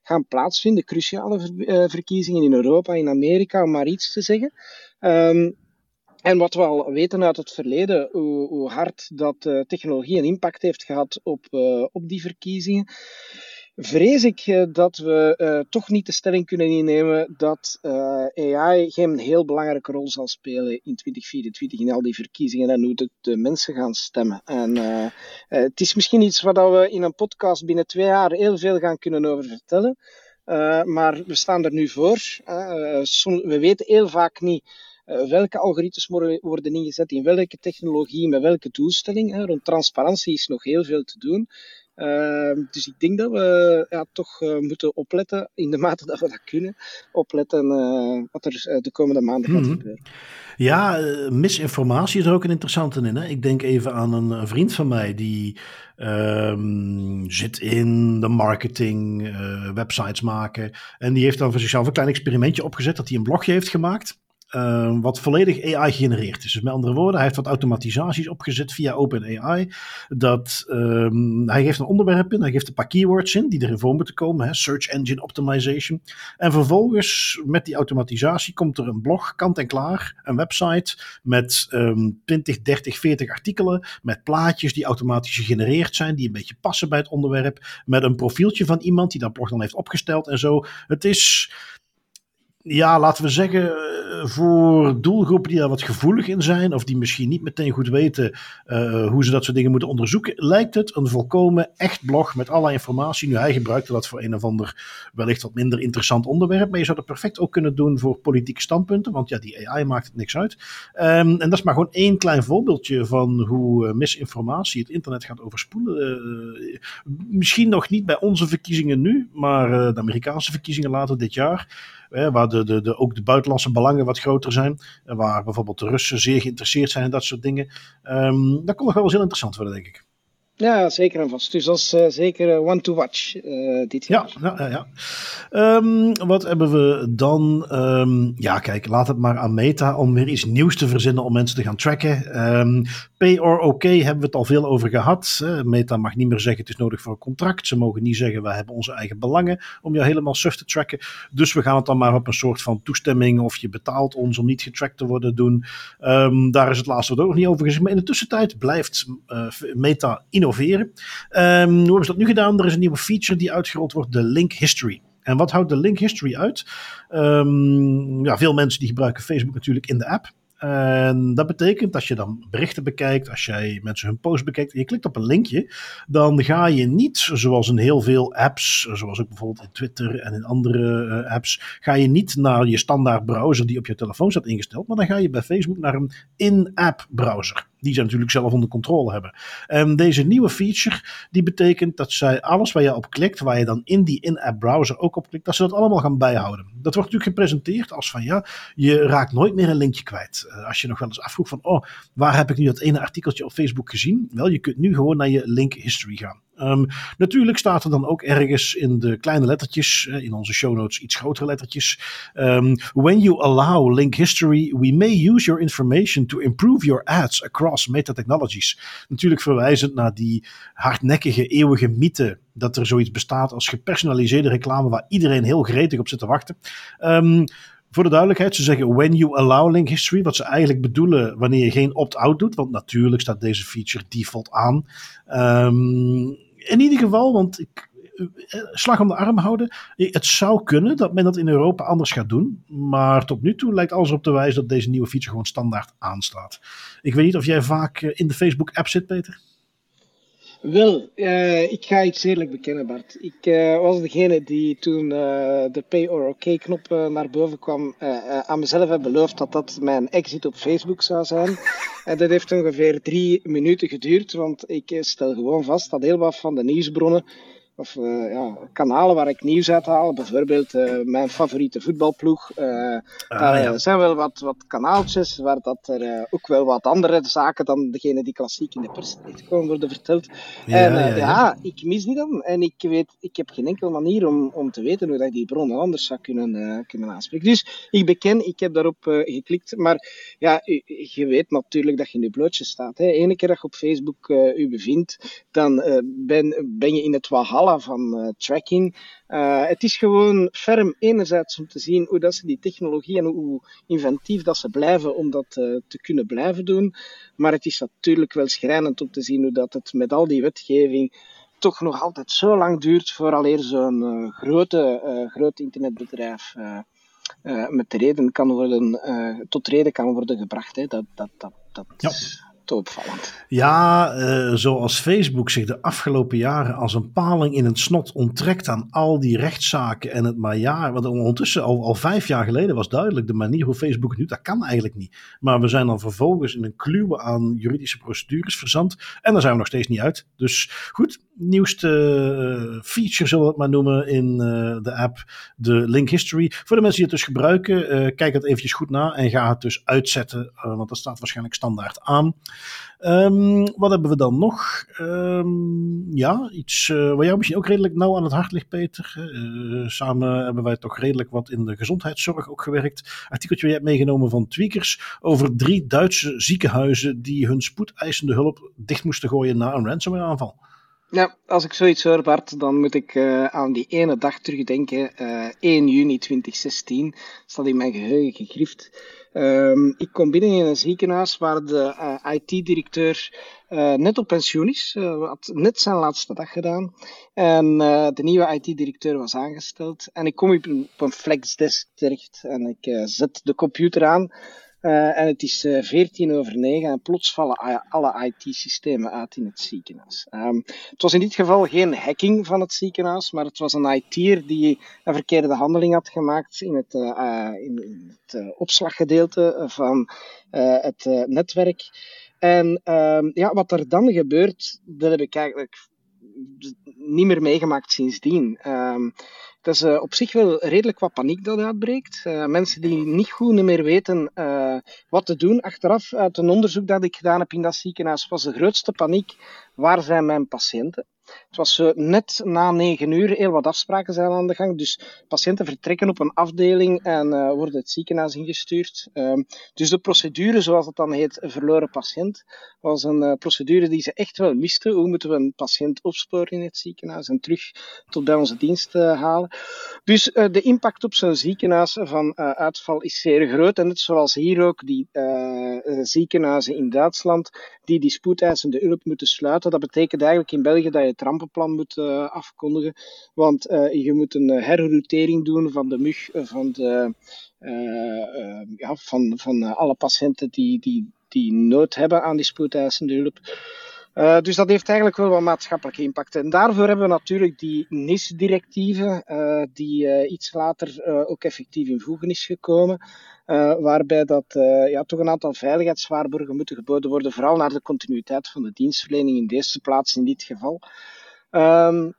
gaan plaatsvinden, cruciale eh, verkiezingen in Europa, in Amerika, om maar iets te zeggen. Um, en wat we al weten uit het verleden, hoe, hoe hard dat uh, technologie een impact heeft gehad op, uh, op die verkiezingen vrees ik eh, dat we uh, toch niet de stelling kunnen innemen dat uh, AI geen heel belangrijke rol zal spelen in 2024 in al die verkiezingen en hoe de, de mensen gaan stemmen. En het is misschien iets waar we in een podcast binnen twee jaar heel veel gaan kunnen over vertellen. maar we staan er nu voor. we weten heel vaak niet welke algoritmes worden ingezet, in welke technologie, met welke doelstelling. Rond transparantie is nog heel veel te doen. Uh, dus ik denk dat we ja, toch uh, moeten opletten, in de mate dat we dat kunnen, opletten uh, wat er eh, de komende maanden gaat mhm. gebeuren. Ja, misinformatie is er ook een interessante in. Hè? Ik denk even aan een vriend van mij die um, zit in de marketing, websites maken. En die heeft dan voor zichzelf een klein experimentje opgezet dat hij een blogje heeft gemaakt. Uh, wat volledig AI genereerd is. Dus met andere woorden, hij heeft wat automatisaties opgezet via OpenAI. Dat um, hij geeft een onderwerp in, hij geeft een paar keywords in die erin voor moeten komen. Hè, search engine optimization. En vervolgens met die automatisatie komt er een blog, kant en klaar, een website met um, 20, 30, 40 artikelen, met plaatjes die automatisch gegenereerd zijn, die een beetje passen bij het onderwerp, met een profieltje van iemand die dat blog dan heeft opgesteld en zo. Het is ja, laten we zeggen, eh, voor doelgroepen die daar wat gevoelig in zijn, of die misschien niet meteen goed weten uh, hoe ze dat soort dingen moeten onderzoeken, lijkt het een volkomen echt blog met alle informatie. Nu, hij gebruikte dat voor een of ander wellicht wat minder interessant onderwerp, maar je zou dat perfect ook kunnen doen voor politieke standpunten, want ja, die AI maakt het niks uit. Um, en dat is maar gewoon één klein voorbeeldje van hoe uh, misinformatie het internet gaat overspoelen. Misschien nog niet bij onze verkiezingen nu, maar de Amerikaanse verkiezingen later dit jaar waar de, de, de, ook de buitenlandse belangen wat groter zijn. Waar bijvoorbeeld de Russen zeer geïnteresseerd zijn in dat soort dingen. Um, dat kon nog wel eens heel interessant worden, denk ik. Ja, zeker en vast. Dus dat is uh, zeker one to watch uh, dit jaar. Ja, ja, ja. Um, wat hebben we dan? Um, ja, kijk, laat het maar aan Meta om weer iets nieuws te verzinnen om mensen te gaan tracken. Um, pay or OK hebben we het al veel over gehad. Meta mag niet meer zeggen het is nodig voor een contract. Ze mogen niet zeggen wij hebben onze eigen belangen om jou helemaal suf te tracken. Dus we gaan het dan maar op een soort van toestemming of je betaalt ons om niet getracked te worden doen. daar is het laatste wat ook nog niet over gezegd. Maar in de tussentijd blijft uh, Meta innoveren Um, hoe hebben ze dat nu gedaan? Er is een nieuwe feature die uitgerold wordt, de Link History. En wat houdt de Link History uit? Um, ja, veel mensen die gebruiken Facebook natuurlijk in de app. En dat betekent als je dan berichten bekijkt, als jij mensen hun post bekijkt en je klikt op een linkje, dan ga je niet, zoals in heel veel apps, zoals ook bijvoorbeeld in Twitter en in andere uh, apps, ga je niet naar je standaard browser die op je telefoon staat ingesteld, maar dan ga je bij Facebook naar een in-app browser die ze natuurlijk zelf onder controle hebben. En deze nieuwe feature, die betekent dat zij alles waar je op klikt, waar je dan in die in-app browser ook op klikt, dat ze dat allemaal gaan bijhouden. Dat wordt natuurlijk gepresenteerd als van ja, je raakt nooit meer een linkje kwijt. Uh, als je nog wel eens afvroeg van, oh, waar heb ik nu dat ene artikeltje op Facebook gezien? Wel, je kunt nu gewoon naar je link history gaan. Um, natuurlijk staat er dan ook ergens in de kleine lettertjes, uh, in onze show notes iets grotere lettertjes. Um, when you allow link history, we may use your information to improve your ads across meta technologies. Natuurlijk verwijzend naar die hardnekkige, eeuwige mythe dat er zoiets bestaat als gepersonaliseerde reclame waar iedereen heel gretig op zit te wachten. Um, voor de duidelijkheid, ze zeggen when you allow link history, wat ze eigenlijk bedoelen wanneer je geen opt-out doet, want natuurlijk staat deze feature default aan. Um, in ieder geval, want ik, eh, slag om de arm houden. Het zou kunnen dat men dat in Europa anders gaat doen. Maar tot nu toe lijkt alles op te wijzen dat deze nieuwe feature gewoon standaard aanstaat. Ik weet niet of jij vaak eh, in de Facebook-app zit, Peter. Wel, uh, ik ga iets eerlijk bekennen, Bart. Ik uh, was degene die toen uh, de Pay or OK knop naar boven kwam, aan mezelf heb beloofd dat dat mijn exit op Facebook zou zijn. en dat heeft ongeveer drie minuten geduurd, want ik stel gewoon vast dat heel wat van de nieuwsbronnen of uh, ja, kanalen waar ik nieuws uit haal. Bijvoorbeeld uh, mijn favoriete voetbalploeg. Uh, ah, daar ja. zijn wel wat, wat kanaaltjes waar dat er ook wel wat andere zaken dan degene die klassiek in de pers komen worden verteld. Ja, en ja, ja, ik mis die dan. En ik weet, ik heb geen enkele manier om, om te weten hoe dat ik die bronnen anders zou kunnen, kunnen aanspreken. Dus ik beken, ik heb daarop geklikt. Maar ja, u, je weet natuurlijk dat je in je blootje staat. Hè. Ene keer dat je op Facebook u bevindt, dan ben, ben je in het Van uh, tracking. Uh, het is gewoon ferm enerzijds om te zien hoe dat ze die technologie en hoe inventief dat ze blijven om dat uh, te kunnen blijven doen. Maar het is natuurlijk wel schrijnend om te zien hoe dat het met al die wetgeving toch nog altijd zo lang duurt vooraleer zo'n grote, groot internetbedrijf met reden kan worden, tot reden kan worden gebracht. Hè. Dat, dat, dat, dat ja opvallend. Ja, uh, zoals Facebook zich de afgelopen jaren als een paling in het snot onttrekt aan al die rechtszaken en het maar ja, want ondertussen al, vijf jaar geleden was duidelijk de manier hoe Facebook nu, dat kan eigenlijk niet. Maar we zijn dan vervolgens in een kluwe aan juridische procedures verzand en daar zijn we nog steeds niet uit. Dus goed, nieuwste uh, feature zullen we het maar noemen in uh, de app, de link history. Voor de mensen die het dus gebruiken, kijk het eventjes goed na en ga het dus uitzetten, want dat staat waarschijnlijk standaard aan. Um, wat hebben we dan nog? Um, ja, iets uh, waar jou misschien ook redelijk nauw aan het hart ligt, Peter. Uh, samen hebben wij toch redelijk wat in de gezondheidszorg ook gewerkt. Artikeltje jij hebt meegenomen van Tweakers over drie Duitse ziekenhuizen die hun spoedeisende hulp dicht moesten gooien na een ransomware aanval. Ja, als ik zoiets hoor, Bart, dan moet ik uh, aan die ene dag terugdenken. 1 juni 2016 staat in mijn geheugen gegrift. Um, ik kom binnen in een ziekenhuis waar de uh, IT-directeur uh, net op pensioen is. Uh, had net zijn laatste dag gedaan. En de nieuwe IT-directeur was aangesteld. En ik kom op een flexdesk terecht en ik zet de computer aan. Uh, en het is uh, 14 over 9 en plots vallen alle IT-systemen uit in het ziekenhuis. Um, het was in dit geval geen hacking van het ziekenhuis, maar het was een IT'er die een verkeerde handeling had gemaakt in het, uh, in, in het opslaggedeelte van het netwerk. En um, ja, wat er dan gebeurt, dat heb ik eigenlijk niet meer meegemaakt sindsdien. Um, het is uh, op zich wel redelijk wat paniek dat uitbreekt. Uh, mensen die niet goed meer weten uh, wat te doen. Achteraf, uit een onderzoek dat ik gedaan heb in dat ziekenhuis, was de grootste paniek: waar zijn mijn patiënten? Het was uh, net na negen uur, heel wat afspraken zijn aan de gang. Dus patiënten vertrekken op een afdeling en uh, worden het ziekenhuis ingestuurd. Uh, dus de procedure, zoals het dan heet, verloren patiënt, was een uh, procedure die ze echt wel misten. Hoe moeten we een patiënt opsporen in het ziekenhuis en terug tot bij onze dienst halen? Dus de impact op zo'n ziekenhuis van uitval is zeer groot. En net zoals hier ook, die ziekenhuizen in Duitsland, die die spoedeisende hulp moeten sluiten. Dat betekent eigenlijk in België dat je het rampenplan moet uh, afkondigen. Want uh, je moet een eh, herroutering doen van de mug, van, de, ja, van, van alle patiënten die, die, die nood hebben aan die spoedeisende hulp. Dus dat heeft eigenlijk wel wat maatschappelijke impact. En daarvoor hebben we natuurlijk die NIS-directieve, uh, die iets later ook effectief in voegen is gekomen. waarbij dat, ja, toch een aantal veiligheidswaarborgen moeten geboden worden, vooral naar de continuïteit van de dienstverlening in deze plaats in dit geval. Um,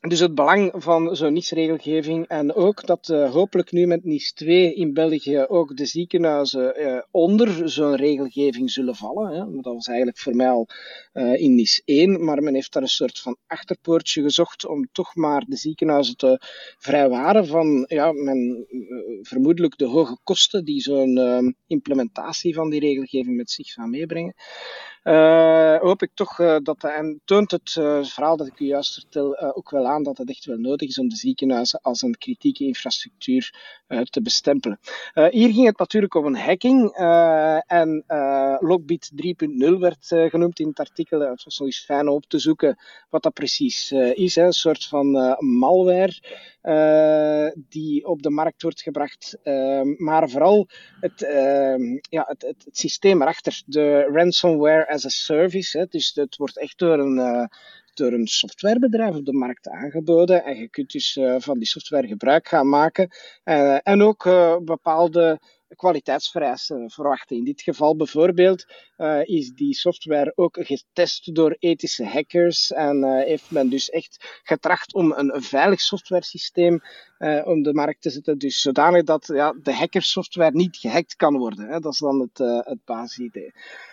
dus het belang van zo'n NIS-regelgeving en ook dat uh, hopelijk nu met NIS 2 in België ook de ziekenhuizen uh, onder zo'n regelgeving zullen vallen. Hè. Dat was eigenlijk voor mij al uh, in NIS 1, maar men heeft daar een soort van achterpoortje gezocht om toch maar de ziekenhuizen te vrijwaren van ja, men, vermoedelijk de hoge kosten die zo'n implementatie van die regelgeving met zich gaat meebrengen. Hoop ik toch dat, en toont het verhaal dat ik u juist vertel ook wel dat het echt wel nodig is om de ziekenhuizen als een kritieke infrastructuur te bestempelen. hier ging het natuurlijk om een hacking en Lockbit 3.0 werd genoemd in het artikel. Het was nog eens fijn om op te zoeken wat dat precies is. Hè. Een soort van malware die op de markt wordt gebracht. Uh, maar vooral het, uh, ja, het, het, systeem erachter, de ransomware as a service. Hè. Dus het wordt echt door een, eh, door een softwarebedrijf op de markt aangeboden. En je kunt dus uh, van die software gebruik gaan maken. en ook bepaalde kwaliteitsvereisten verwachten. In dit geval bijvoorbeeld uh, is die software ook getest door ethische hackers en uh, heeft men dus echt getracht om een, een veilig softwaresysteem uh, om de markt te zetten. Dus zodanig dat ja, de hackersoftware niet gehackt kan worden. Hè. Dat is dan het, het basisidee.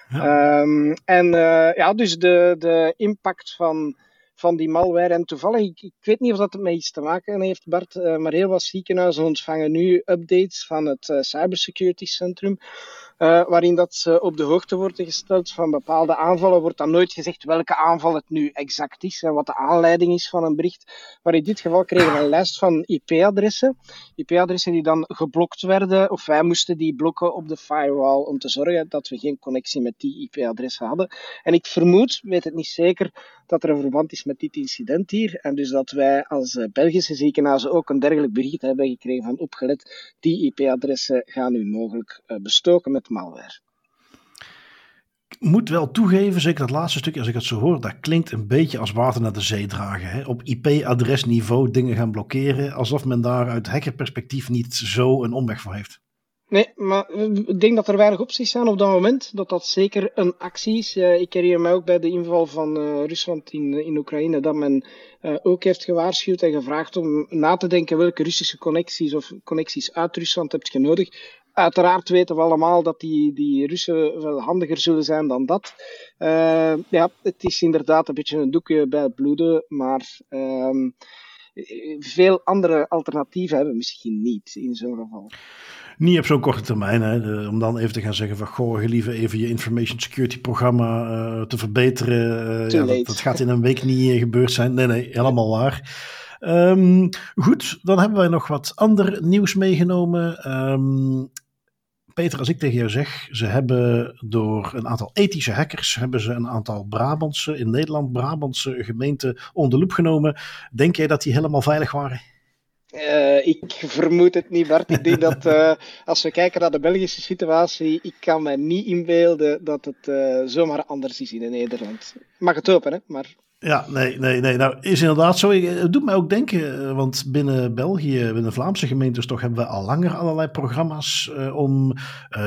Ja. Um, en ja, dus de, de impact van van die malware. En toevallig, ik, ik weet niet of dat met iets te maken heeft, Bart, uh, maar heel wat ziekenhuizen ontvangen nu updates van het uh, Cybersecurity Centrum. Uh, waarin dat ze op de hoogte worden gesteld van bepaalde aanvallen. Wordt dan nooit gezegd welke aanval het nu exact is en wat de aanleiding is van een bericht. Maar in dit geval kregen we een lijst van IP-adressen. IP-adressen die dan geblokt werden, of wij moesten die blokken op de firewall om te zorgen dat we geen connectie met die IP-adressen hadden. En ik vermoed, weet het niet zeker, dat er een verband is met dit incident hier. En dus dat wij als eh, Belgische ziekenhuizen ook een dergelijk bericht hebben gekregen van opgelet, die IP-adressen gaan nu mogelijk uh, bestoken met Ik moet wel toegeven, zeker dat laatste stukje, als ik het zo hoor, dat klinkt een beetje als water naar de zee dragen. Hè? Op IP-adresniveau dingen gaan blokkeren, alsof men daar uit hackerperspectief niet zo een omweg voor heeft. Nee, maar ik denk dat er weinig opties zijn op dat moment. Dat dat zeker een actie is. ik herinner mij ook bij de inval van uh, Rusland in, in Oekraïne dat men ook heeft gewaarschuwd en gevraagd om na te denken welke Russische connecties of connecties uit Rusland hebt je nodig. Uiteraard weten we allemaal dat die, die Russen wel handiger zullen zijn dan dat. Ja, het is inderdaad een beetje een doekje bij het bloeden, maar ehm, veel andere alternatieven hebben we misschien niet in zo'n geval. Niet op zo'n korte termijn, hè, om dan even te gaan zeggen van goh, liever even je information security programma uh, te verbeteren. Uh, ja, dat, dat, gaat in een week niet gebeurd zijn. Nee, nee, helemaal waar. Um, goed, dan hebben wij nog wat ander nieuws meegenomen. Um, Peter, als ik tegen jou zeg, ze hebben door een aantal ethische hackers, hebben ze een aantal Brabantse, in Nederland Brabantse gemeenten onder loep genomen. Denk jij dat die helemaal veilig waren? Uh, ik vermoed het niet, Bart. Ik denk dat uh, als we kijken naar de Belgische situatie, ik kan me niet inbeelden dat het uh, zomaar anders is in Nederland. Mag het open, hè? Maar Ja, nee, nee, nee. Nou, is inderdaad zo. Het doet mij ook denken, eh, want binnen België, binnen Vlaamse gemeentes, toch hebben we al langer allerlei programma's uh, om,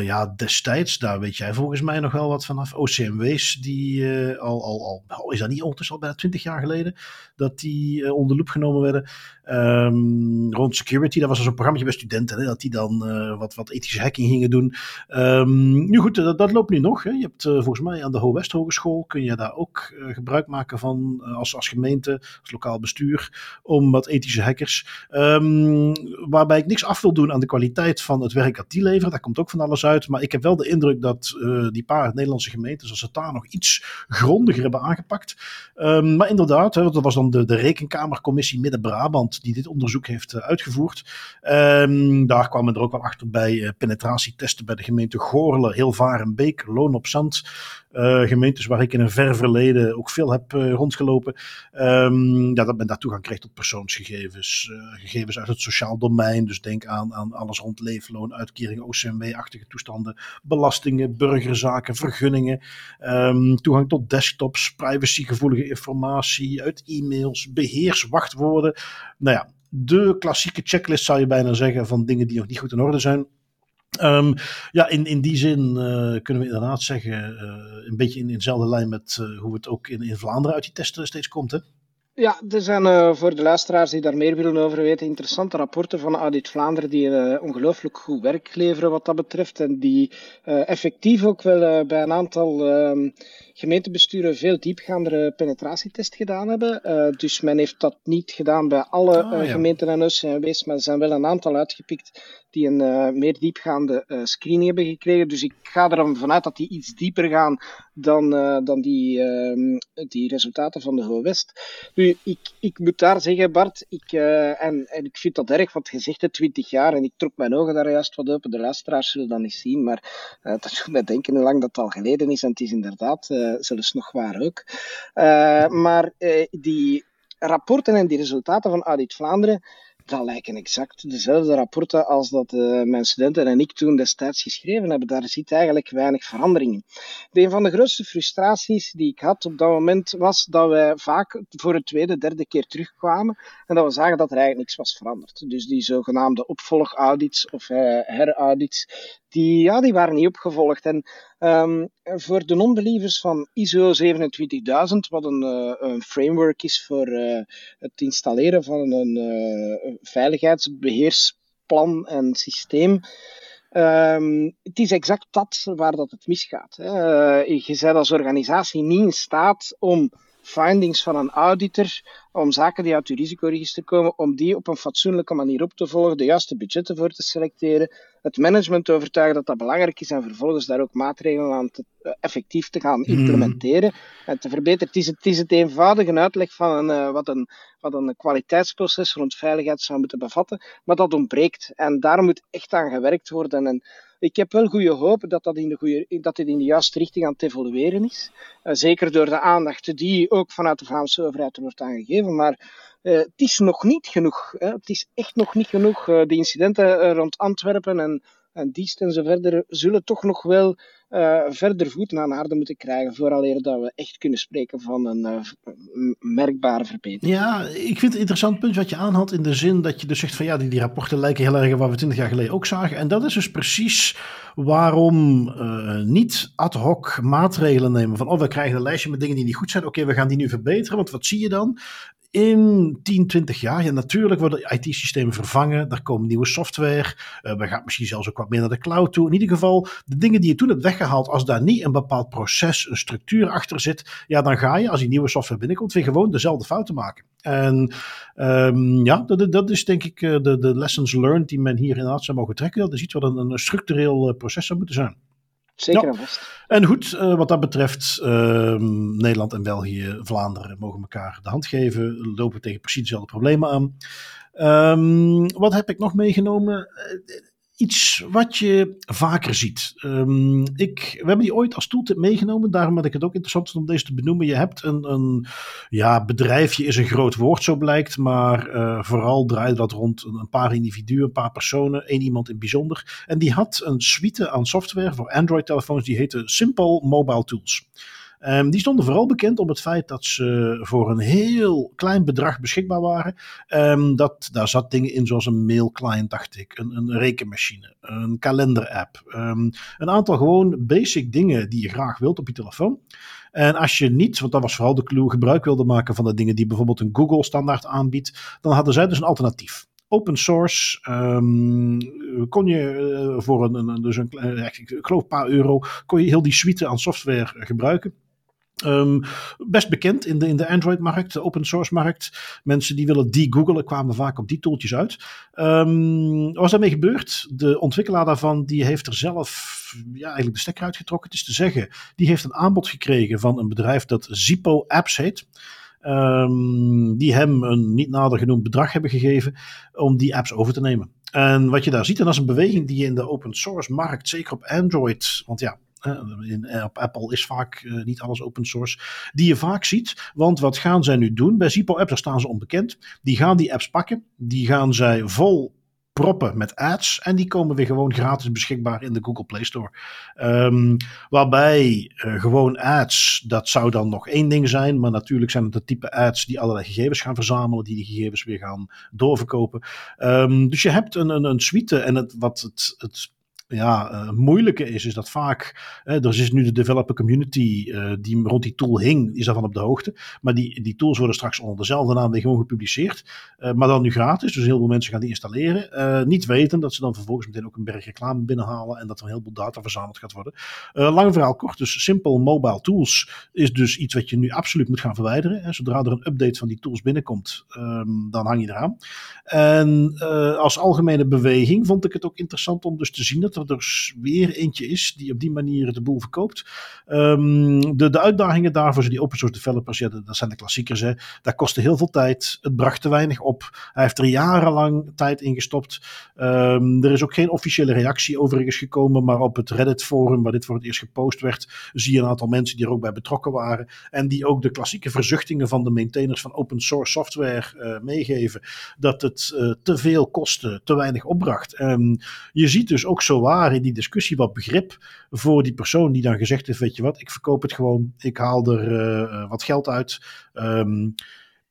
ja, destijds, daar weet jij volgens mij nog wel wat vanaf, OCMW's, die al, al, al, is dat niet ondertussen al bijna twintig jaar geleden, dat die onder loep genomen werden. Um, rond security, dat was dus een programma bij studenten, hè, dat die dan wat, wat ethische hacking gingen doen. Um, nu goed, dat, dat, loopt nu nog. Hè. Je hebt volgens mij aan de Ho Hogeschool, kun je daar ook gebruik maken van eh, als, als gemeente, als lokaal bestuur, om wat ethische hackers. Um, waarbij ik niks af wil doen aan de kwaliteit van het werk dat die leveren. Daar komt ook van alles uit. Maar ik heb wel de indruk dat uh, die paar Nederlandse gemeentes, als ze het daar nog iets grondiger hebben aangepakt. Um, maar inderdaad, hè, dat was dan de, de Rekenkamercommissie Midden-Brabant die dit onderzoek heeft uh, uitgevoerd. Um, daar kwamen er ook wel achter bij penetratietesten bij de gemeente Goorle, Hilvarenbeek, Loon op Zand. Gemeentes waar ik in een ver verleden ook veel heb uh, rondgelopen. Um, ja, dat men daar toegang kreeg tot persoonsgegevens. Uh, gegevens uit het sociaal domein. Dus denk aan, aan alles rond leefloon, uitkeringen, OCMW-achtige toestanden. Belastingen, burgerzaken, vergunningen. Um, toegang tot desktops, privacygevoelige informatie uit e-mails, beheerswachtwoorden. Nou ja, de klassieke checklist zou je bijna zeggen van dingen die nog niet goed in orde zijn. Um, ja, in, in die zin uh, kunnen we inderdaad zeggen, uh, een beetje in, in dezelfde lijn met uh, hoe het ook in, in Vlaanderen uit die testen steeds komt. Hè? Ja, er zijn voor de luisteraars die daar meer willen over weten, interessante rapporten van Audit Vlaanderen die ongelooflijk goed werk leveren wat dat betreft. En die effectief ook wel bij een aantal ehm, gemeentebesturen veel diepgaandere penetratietest gedaan hebben. Uh, dus men heeft dat niet gedaan bij alle ah, ja. gemeenten en OCMW's, maar er zijn wel een aantal uitgepikt die een uh, meer diepgaande screening hebben gekregen. Dus ik ga er vanuit dat die iets dieper gaan dan, dan die, ehm, die resultaten van de Ho West. Nu, ik, ik moet daar zeggen, Bart, ik, en, en ik vind dat erg, want je zegt het 20 jaar en ik trok mijn ogen daar juist wat open. De luisteraars zullen dat niet zien, maar dat doet mij denken hoe lang dat al geleden is. En het is inderdaad zelfs nog waar ook. Uh, maar uh, die rapporten en die resultaten van Audit Vlaanderen, dat lijken exact dezelfde rapporten als dat uh, mijn studenten en ik toen destijds geschreven hebben. Daar zit eigenlijk weinig verandering in. een van de grootste frustraties die ik had op dat moment was dat wij vaak voor het tweede, derde keer terugkwamen en dat we zagen dat er eigenlijk niks was veranderd. Dus die zogenaamde opvolgaudits of uh, heraudits, die, ja, die waren niet opgevolgd. En um, voor de non-believers van ISO 27000, wat een, uh, een framework is voor uh, het installeren van een uh, veiligheidsbeheersplan en systeem, um, het is exact dat waar dat het misgaat. Hè. je bent als organisatie niet in staat om findings van een auditor om zaken die uit uw risicoregister komen, om die op een fatsoenlijke manier op te volgen, de juiste budgetten voor te selecteren, het management overtuigen dat dat belangrijk is en vervolgens daar ook maatregelen aan te, uh, effectief te gaan hmm. implementeren mm. en te verbeteren. Het is, het is het eenvoudige uitleg van een, uh, wat, een, wat een kwaliteitsproces rond veiligheid zou moeten bevatten, maar dat ontbreekt. En daar moet echt aan gewerkt worden. En ik heb wel goede hoop dat, dat, in de goede, dat dit in de juiste richting aan het evolueren is. Uh, zeker door de aandacht die ook vanuit de Vlaamse overheid wordt aangegeven. Maar uh, het is nog niet genoeg. Hè. Het is echt nog niet genoeg. Uh, de incidenten rond Antwerpen en, en Diest en zo verder zullen toch nog wel uh, verder voet naar aarde moeten krijgen. Vooraleer dat we echt kunnen spreken van een uh, merkbare verbetering. Ja, ik vind het interessant punt wat je aanhaalt. In de zin dat je dus zegt van ja, die, rapporten lijken heel erg waar we twintig jaar geleden ook zagen. En dat is dus precies waarom uh, niet ad hoc maatregelen nemen. Van oh, we krijgen een lijstje met dingen die niet goed zijn. Oké, we gaan die nu verbeteren. Want wat zie je dan? in 10, 20 jaar, ja, natuurlijk worden IT-systemen vervangen. Er komt nieuwe software. Uh, we gaan misschien zelfs ook wat meer naar de cloud toe. In ieder geval, de dingen die je toen hebt weggehaald, als daar niet een bepaald proces, een structuur achter zit, ja, dan ga je, als die nieuwe software binnenkomt, weer gewoon dezelfde fouten maken. En um, ja, dat, dat, is denk ik de, de lessons learned die men hier inderdaad zou mogen trekken. Dat is iets wat een, een structureel proces zou moeten zijn. Zeker en goed, uh, wat dat betreft, uh, Nederland en België, Vlaanderen mogen elkaar de hand geven. Lopen tegen precies dezelfde problemen aan. Um, wat heb ik nog meegenomen? Iets wat je vaker ziet. Um, ik, we hebben die ooit als tooltip meegenomen, daarom dat ik het ook interessant om deze te benoemen. Je hebt een, een ja, bedrijfje is een groot woord, zo blijkt, maar uh, vooral draait dat rond een paar individuen, een paar personen, één iemand in bijzonder. En die had een suite aan software voor Android-telefoons, die heette Simple Mobile Tools. Um, die stonden vooral bekend om het feit dat ze voor een heel klein bedrag beschikbaar waren. Um, dat, daar zat dingen in zoals een mailclient, dacht ik, een, een rekenmachine, een kalenderapp. Um, een aantal gewoon basic dingen die je graag wilt op je telefoon. En als je niet, want dat was vooral de clue, gebruik wilde maken van de dingen die bijvoorbeeld een Google standaard aanbiedt, dan hadden zij dus een alternatief open source. Kon je uh, voor een, dus een, uh, ik geloof een paar euro, kon je heel die suite aan software gebruiken. Um, best bekend in de, in de Android-markt, de open source-markt. Mensen die willen de-googelen kwamen vaak op die tooltjes uit. Um, wat is daarmee gebeurd? De ontwikkelaar daarvan die heeft er zelf ja, eigenlijk de stekker uitgetrokken. Het is te zeggen, die heeft een aanbod gekregen van een bedrijf dat Zippo Apps heet. Um, die hem een niet nader genoemd bedrag hebben gegeven om die apps over te nemen. En wat je daar ziet, en dat is een beweging die je in de open source markt, zeker op Android, want ja, in, op Apple is vaak uh, niet alles open source. Die je vaak ziet. Want wat gaan zij nu doen? Bij Zippo apps, staan ze onbekend. Die gaan die apps pakken. Die gaan zij vol proppen met ads. En die komen weer gewoon gratis beschikbaar in de Google Play Store. Um, waarbij uh, gewoon ads, dat zou dan nog één ding zijn. Maar natuurlijk zijn het de type ads die allerlei gegevens gaan verzamelen. Die die gegevens weer gaan doorverkopen. Um, dus je hebt een, een, een suite. En het, wat het, het ja, uh, moeilijke is, is dat vaak, er is nu de developer community uh, die rond die tool hing, is daarvan op de hoogte. Maar die, die tools worden straks onder dezelfde naam weer gewoon gepubliceerd. maar dan nu gratis, dus heel veel mensen gaan die installeren. niet weten dat ze dan vervolgens meteen ook een berg reclame binnenhalen en dat er een heleboel data verzameld gaat worden. lang verhaal kort, dus Simple Mobile Tools is dus iets wat je nu absoluut moet gaan verwijderen. Hè. Zodra er een update van die tools binnenkomt, um, dan hang je eraan. En als algemene beweging vond ik het ook interessant om dus te zien dat er dus weer eentje is die op die manier de boel verkoopt. Um, de, de uitdagingen daarvoor zijn die open source developers, ja, dat zijn de klassiekers. Hè. Dat kostte heel veel tijd. Het bracht te weinig op. Hij heeft er jarenlang tijd in gestopt. Um, er is ook geen officiële reactie overigens gekomen, maar op het Reddit forum waar dit voor het eerst gepost werd, zie je een aantal mensen die er ook bij betrokken waren en die ook de klassieke verzuchtingen van de maintainers van open source software uh, meegeven. Dat het uh, te veel kostte, te weinig opbracht. Um, je ziet dus ook zo waar in die discussie wat begrip voor die persoon die dan gezegd heeft: Weet je wat, ik verkoop het gewoon, ik haal er uh, wat geld uit. Um,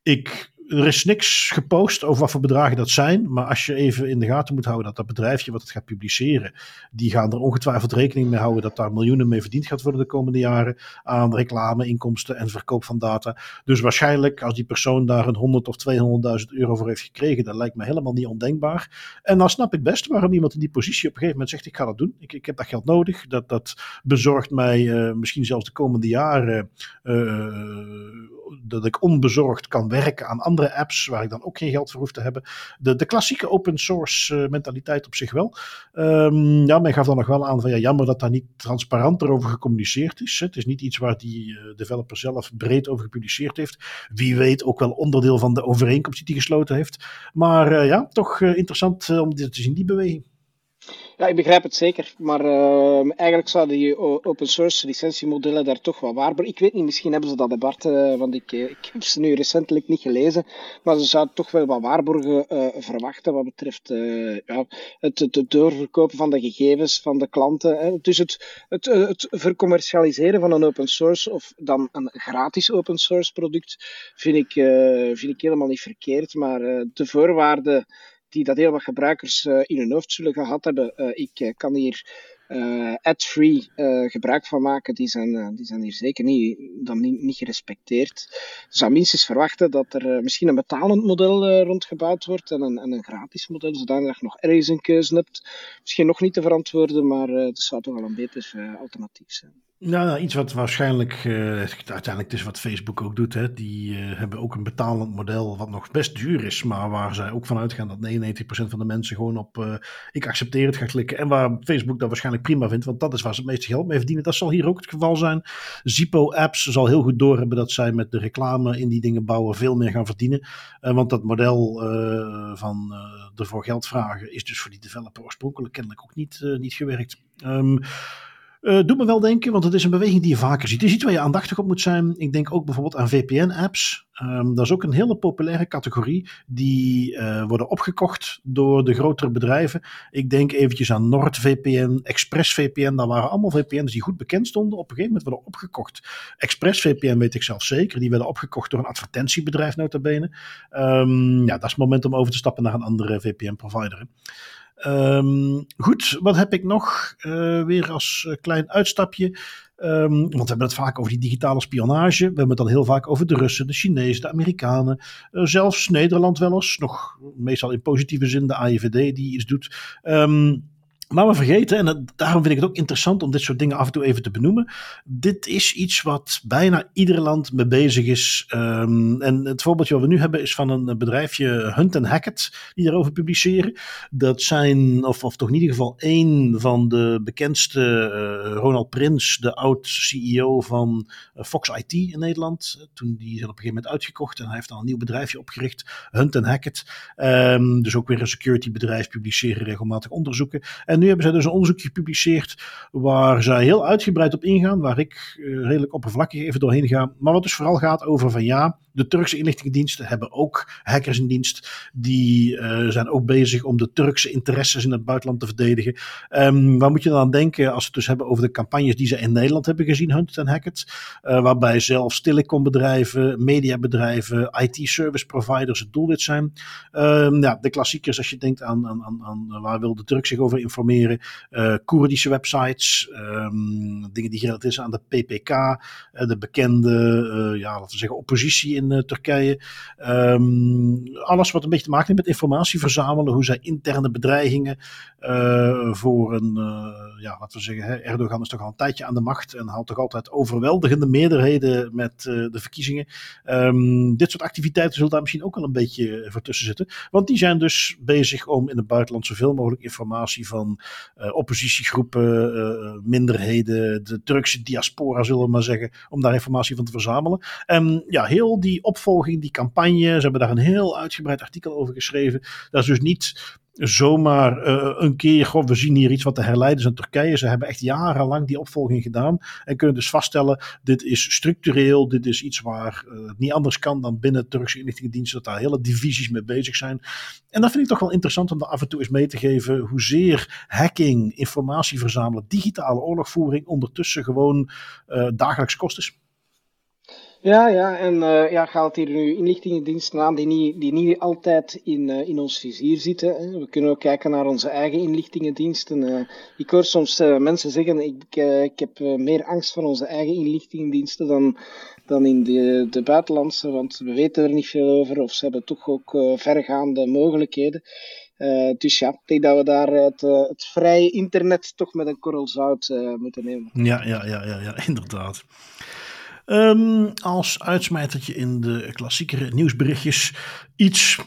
ik er is niks gepost over wat voor bedragen dat zijn. Maar als je even in de gaten moet houden dat dat bedrijfje wat het gaat publiceren, die gaan er ongetwijfeld rekening mee houden dat daar miljoenen mee verdiend gaat worden de komende jaren aan reclameinkomsten en verkoop van data. Dus waarschijnlijk als die persoon daar een 100 of 200.000 euro voor heeft gekregen, dat lijkt me helemaal niet ondenkbaar. En dan snap ik best waarom iemand in die positie op een gegeven moment zegt: Ik ga dat doen. Ik, ik heb dat geld nodig. Dat, dat bezorgt mij uh, misschien zelfs de komende jaren uh, dat ik onbezorgd kan werken aan andere apps waar ik dan ook geen geld voor hoef te hebben. De, de klassieke open source uh, mentaliteit op zich wel. Um, ja, men gaf dan nog wel aan van ja, jammer dat daar niet transparanter over gecommuniceerd is. Het is niet iets waar die uh, developer zelf breed over gepubliceerd heeft. Wie weet ook wel onderdeel van de overeenkomst die hij gesloten heeft. Maar uh, ja, toch interessant om dit te zien, die beweging. Ja, ik begrijp het zeker. Maar uh, eigenlijk zouden die open source licentiemodellen daar toch wel waarborgen. Ik weet niet, misschien hebben ze dat Bart, uh, want ik, ik heb ze nu recentelijk niet gelezen. Maar ze zouden toch wel wat waarborgen uh, verwachten wat betreft ja, het, doorverkopen van de gegevens van de klanten. Dus het, het, het vercommercialiseren van een open source of dan een gratis open source product vind ik, vind ik helemaal niet verkeerd. Maar de voorwaarden die dat heel wat gebruikers uh, in hun hoofd zullen gehad hebben. Uh, ik uh, kan hier ad-free gebruik van maken. Die zijn, die zijn hier zeker niet, dan niet, niet gerespecteerd. Je zou minstens verwachten dat er misschien een betalend model rondgebouwd wordt en een, en een gratis model, zodat je nog ergens een keuze hebt. Misschien nog niet te verantwoorden, maar dat zou toch wel een beter alternatief zijn. Nou, iets wat waarschijnlijk uiteindelijk is wat Facebook ook doet. Hè. Die hebben ook een betalend model wat nog best duur is, maar waar zij ook van uitgaan dat 99% van de mensen gewoon op ik accepteer het gaat klikken. En waar Facebook dat waarschijnlijk prima vindt, want dat is waar ze het meeste geld mee verdienen. Dat zal hier ook het geval zijn. Zippo Apps zal heel goed doorhebben dat zij met de reclame in die dingen bouwen veel meer gaan verdienen. want dat model van ervoor geld vragen is dus voor die developer oorspronkelijk kennelijk ook niet, niet gewerkt. Um, Uh, doet me wel denken, want het is een beweging die je vaker ziet. Je ziet waar je aandachtig op moet zijn. Ik denk ook bijvoorbeeld aan VPN-apps. Um, dat is ook een hele populaire categorie. Die uh, worden opgekocht door de grotere bedrijven. Ik denk eventjes aan NordVPN, ExpressVPN. Dat waren allemaal VPN's die goed bekend stonden. Op een gegeven moment worden opgekocht. ExpressVPN weet ik zelf zeker. Die werden opgekocht door een advertentiebedrijf nota bene. Um, ja, dat is het moment om over te stappen naar een andere VPN-provider. Um, goed, wat heb ik nog? Uh, weer als uh, klein uitstapje. Um, want we hebben het vaak over die digitale spionage. We hebben het dan heel vaak over de Russen, de Chinezen, de Amerikanen. Uh, zelfs Nederland wel eens. Nog meestal in positieve zin de AIVD die iets doet. Um, maar we vergeten, en daarom vind ik het ook interessant om dit soort dingen af en toe even te benoemen. Dit is iets wat bijna ieder land mee bezig is. Um, en het voorbeeldje wat we nu hebben is van een bedrijfje Hunt Hackett, die daarover publiceren. Dat zijn, of, of toch in ieder geval één van de bekendste, uh, Ronald Prins, de oud-CEO van uh, Fox IT in Nederland. Toen die is op een gegeven moment uitgekocht en hij heeft dan een nieuw bedrijfje opgericht, Hunt Hackett. Um, dus ook weer een security bedrijf, publiceren regelmatig onderzoeken. En nu hebben zij dus een onderzoek gepubliceerd waar zij heel uitgebreid op ingaan, waar ik uh, redelijk oppervlakkig even doorheen ga. Maar wat dus vooral gaat over van ja, de Turkse inlichtingendiensten hebben ook hackers in dienst. Die uh, zijn ook bezig om de Turkse interesses in het buitenland te verdedigen. Um, waar moet je dan aan denken als we het dus hebben over de campagnes die ze in Nederland hebben gezien, Hunt en Hackett. Uh, waarbij zelfs telecombedrijven, mediabedrijven, IT-service providers het doelwit zijn. Um, ja, de klassiekers als je denkt aan, aan, aan, aan waar wil de Turk zich over informeren. Uh, Koerdische websites, um, dingen die gerelateerd zijn aan de PPK, de bekende, ja, laten we zeggen, oppositie in Turkije. Um, alles wat een beetje te maken heeft met informatie verzamelen. Hoe zij interne bedreigingen voor een, ja, laten we zeggen, Erdogan is toch al een tijdje aan de macht en haalt toch altijd overweldigende meerderheden met de verkiezingen. Um, dit soort activiteiten zullen daar misschien ook wel een beetje voor tussen zitten. Want die zijn dus bezig om in het buitenland zoveel mogelijk informatie van oppositiegroepen, minderheden, de Turkse diaspora zullen we maar zeggen, om daar informatie van te verzamelen. En ja, heel die opvolging, die campagne. Ze hebben daar een heel uitgebreid artikel over geschreven. Dat is dus niet zomaar uh, een keer, goh, we zien hier iets wat te herleiden is aan Turkije. Ze hebben echt jarenlang die opvolging gedaan en kunnen dus vaststellen, dit is structureel, dit is iets waar het niet anders kan dan binnen de Turkse inlichtingendiensten, dat daar hele divisies mee bezig zijn. En dat vind ik toch wel interessant om daar af en toe eens mee te geven, hoezeer hacking, informatie verzamelen, digitale oorlogvoering ondertussen gewoon uh, dagelijks kost is. Ja, ja, en uh, ja, gaat hier nu inlichtingendiensten aan die niet, die niet altijd in, uh, in ons vizier zitten. Hè. We kunnen ook kijken naar onze eigen inlichtingendiensten. Uh, ik hoor soms mensen zeggen, ik, ik heb meer angst voor onze eigen inlichtingendiensten dan, dan in de, de buitenlandse, want we weten er niet veel over of ze hebben toch ook vergaande mogelijkheden. dus ja, ik denk dat we daar het, het vrije internet toch met een korrel zout moeten nemen. Ja, ja, ja, ja, ja inderdaad. Um, als uitsmijtertje in de klassiekere nieuwsberichtjes iets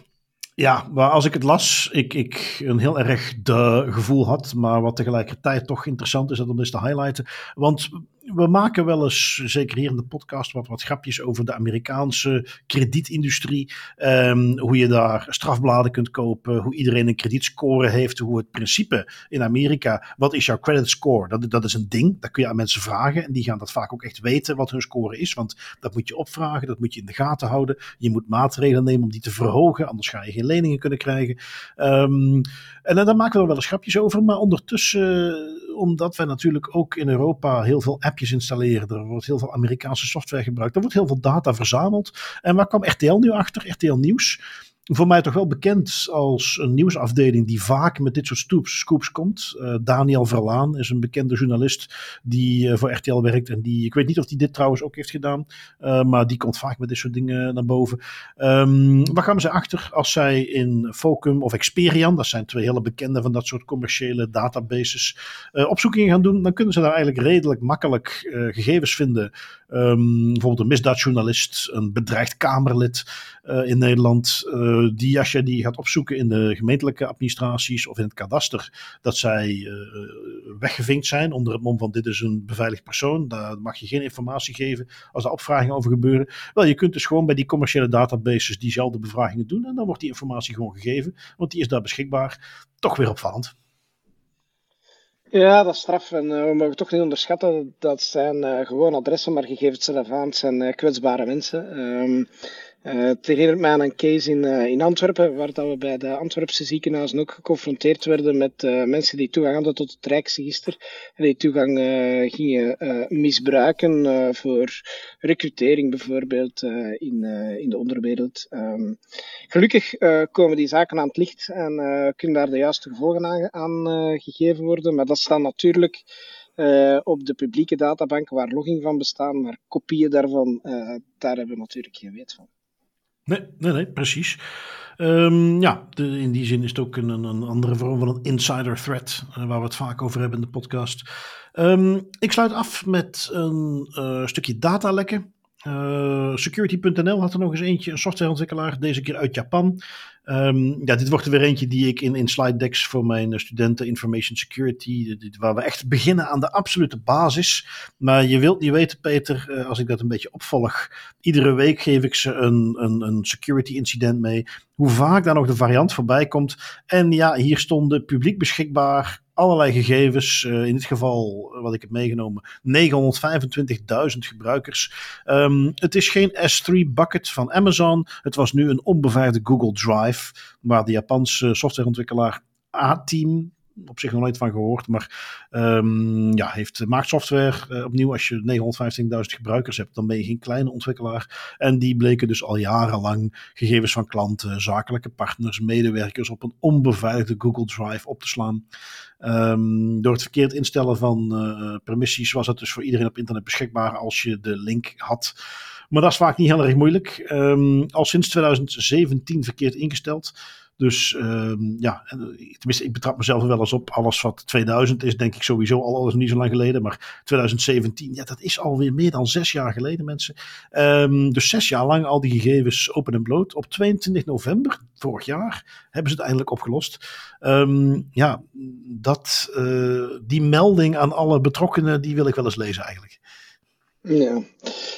ja, maar als ik het las, ik, ik een heel erg de gevoel had, maar wat tegelijkertijd toch interessant is om eens te highlighten. Want we maken wel eens, zeker hier in de podcast, wat, wat grapjes over de Amerikaanse kredietindustrie. Um, hoe je daar strafbladen kunt kopen, hoe iedereen een kredietscore heeft, hoe het principe in Amerika, wat is jouw credit score? Dat, dat is een ding, dat kun je aan mensen vragen en die gaan dat vaak ook echt weten wat hun score is, want dat moet je opvragen, dat moet je in de gaten houden. Je moet maatregelen nemen om die te verhogen, anders ga je geen leningen kunnen krijgen. Um, en daar maken we wel eens grapjes over, maar ondertussen, omdat wij natuurlijk ook in Europa heel veel installeren, er wordt heel veel Amerikaanse software gebruikt, er wordt heel veel data verzameld. En waar kwam RTL nu achter? RTL Nieuws voor mij toch wel bekend als een nieuwsafdeling die vaak met dit soort scoops, komt. Uh, Daniel Verlaan is een bekende journalist die uh, voor RTL werkt. En die, ik weet niet of hij dit trouwens ook heeft gedaan, uh, maar die komt vaak met dit soort dingen naar boven. Um, waar gaan ze achter als zij in Focum of Experian, dat zijn twee hele bekende van dat soort commerciële databases, opzoekingen gaan doen? Dan kunnen ze daar eigenlijk redelijk makkelijk gegevens vinden. Um, bijvoorbeeld een misdaadjournalist, een bedreigd Kamerlid in Nederland die als je die gaat opzoeken in de gemeentelijke administraties of in het kadaster, dat zij uh, weggevinkt zijn onder het mom van dit is een beveiligd persoon, daar mag je geen informatie geven als er opvragingen over gebeuren. Wel, je kunt dus gewoon bij die commerciële databases diezelfde bevragingen doen en dan wordt die informatie gewoon gegeven, want die is daar beschikbaar. Toch weer opvallend. Ja, dat is straf. En we mogen toch niet onderschatten. Dat zijn gewoon adressen, maar gegevens zelf aan. Zijn kwetsbare mensen. Uh, het herinnert mij aan een case in, uh, in Antwerpen, waar dat we bij de Antwerpse ziekenhuizen ook geconfronteerd werden met uh, mensen die toegang hadden tot het Rijksregister en die toegang gingen misbruiken voor recrutering bijvoorbeeld in, in de onderwereld. Um, gelukkig komen die zaken aan het licht en kunnen daar de juiste gevolgen aan, aan gegeven worden, maar dat staat natuurlijk op de publieke databanken waar logging van bestaan, maar kopieën daarvan, daar hebben we natuurlijk geen weet van. Nee, nee, nee, precies. Um, ja, in die zin is het ook een, een andere vorm van een insider threat, uh, waar we het vaak over hebben in de podcast. Um, ik sluit af met een uh, stukje datalekken. Uh, Security.nl had er nog eens eentje, een softwareontwikkelaar, deze keer uit Japan. Um, ja, dit wordt er weer eentje die ik in, in slide decks voor mijn studenten Information Security, waar we echt beginnen aan de absolute basis. Maar je wilt niet weten, Peter, uh, als ik dat een beetje opvolg. Iedere week geef ik ze een, een, een security incident mee. Hoe vaak daar nog de variant voorbij komt. En ja, hier stonden publiek beschikbaar allerlei gegevens. Uh, in dit geval, wat ik heb meegenomen, 925.000 gebruikers. Um, het is geen S3 bucket van Amazon. Het was nu een onbeveiligde Google Drive, waar de Japanse softwareontwikkelaar A-Team op zich nog nooit van gehoord. Maar um, ja, heeft, maakt software. Uh, opnieuw, als je 915.000 gebruikers hebt, dan ben je geen kleine ontwikkelaar. En die bleken dus al jarenlang gegevens van klanten, zakelijke partners, medewerkers op een onbeveiligde Google Drive op te slaan. Um, door het verkeerd instellen van uh, permissies was het dus voor iedereen op internet beschikbaar als je de link had. Maar dat is vaak niet heel erg moeilijk. Um, al sinds 2017 verkeerd ingesteld. Dus um, ja, tenminste, ik betrap mezelf wel eens op. Alles wat 2000 is, denk ik sowieso al, alles niet zo lang geleden. Maar 2017, ja, dat is alweer meer dan zes jaar geleden, mensen. Um, dus zes jaar lang al die gegevens open en bloot. Op 22 november vorig jaar hebben ze het eindelijk opgelost. Ja, dat, uh, die melding aan alle betrokkenen, die wil ik wel eens lezen eigenlijk. Ja,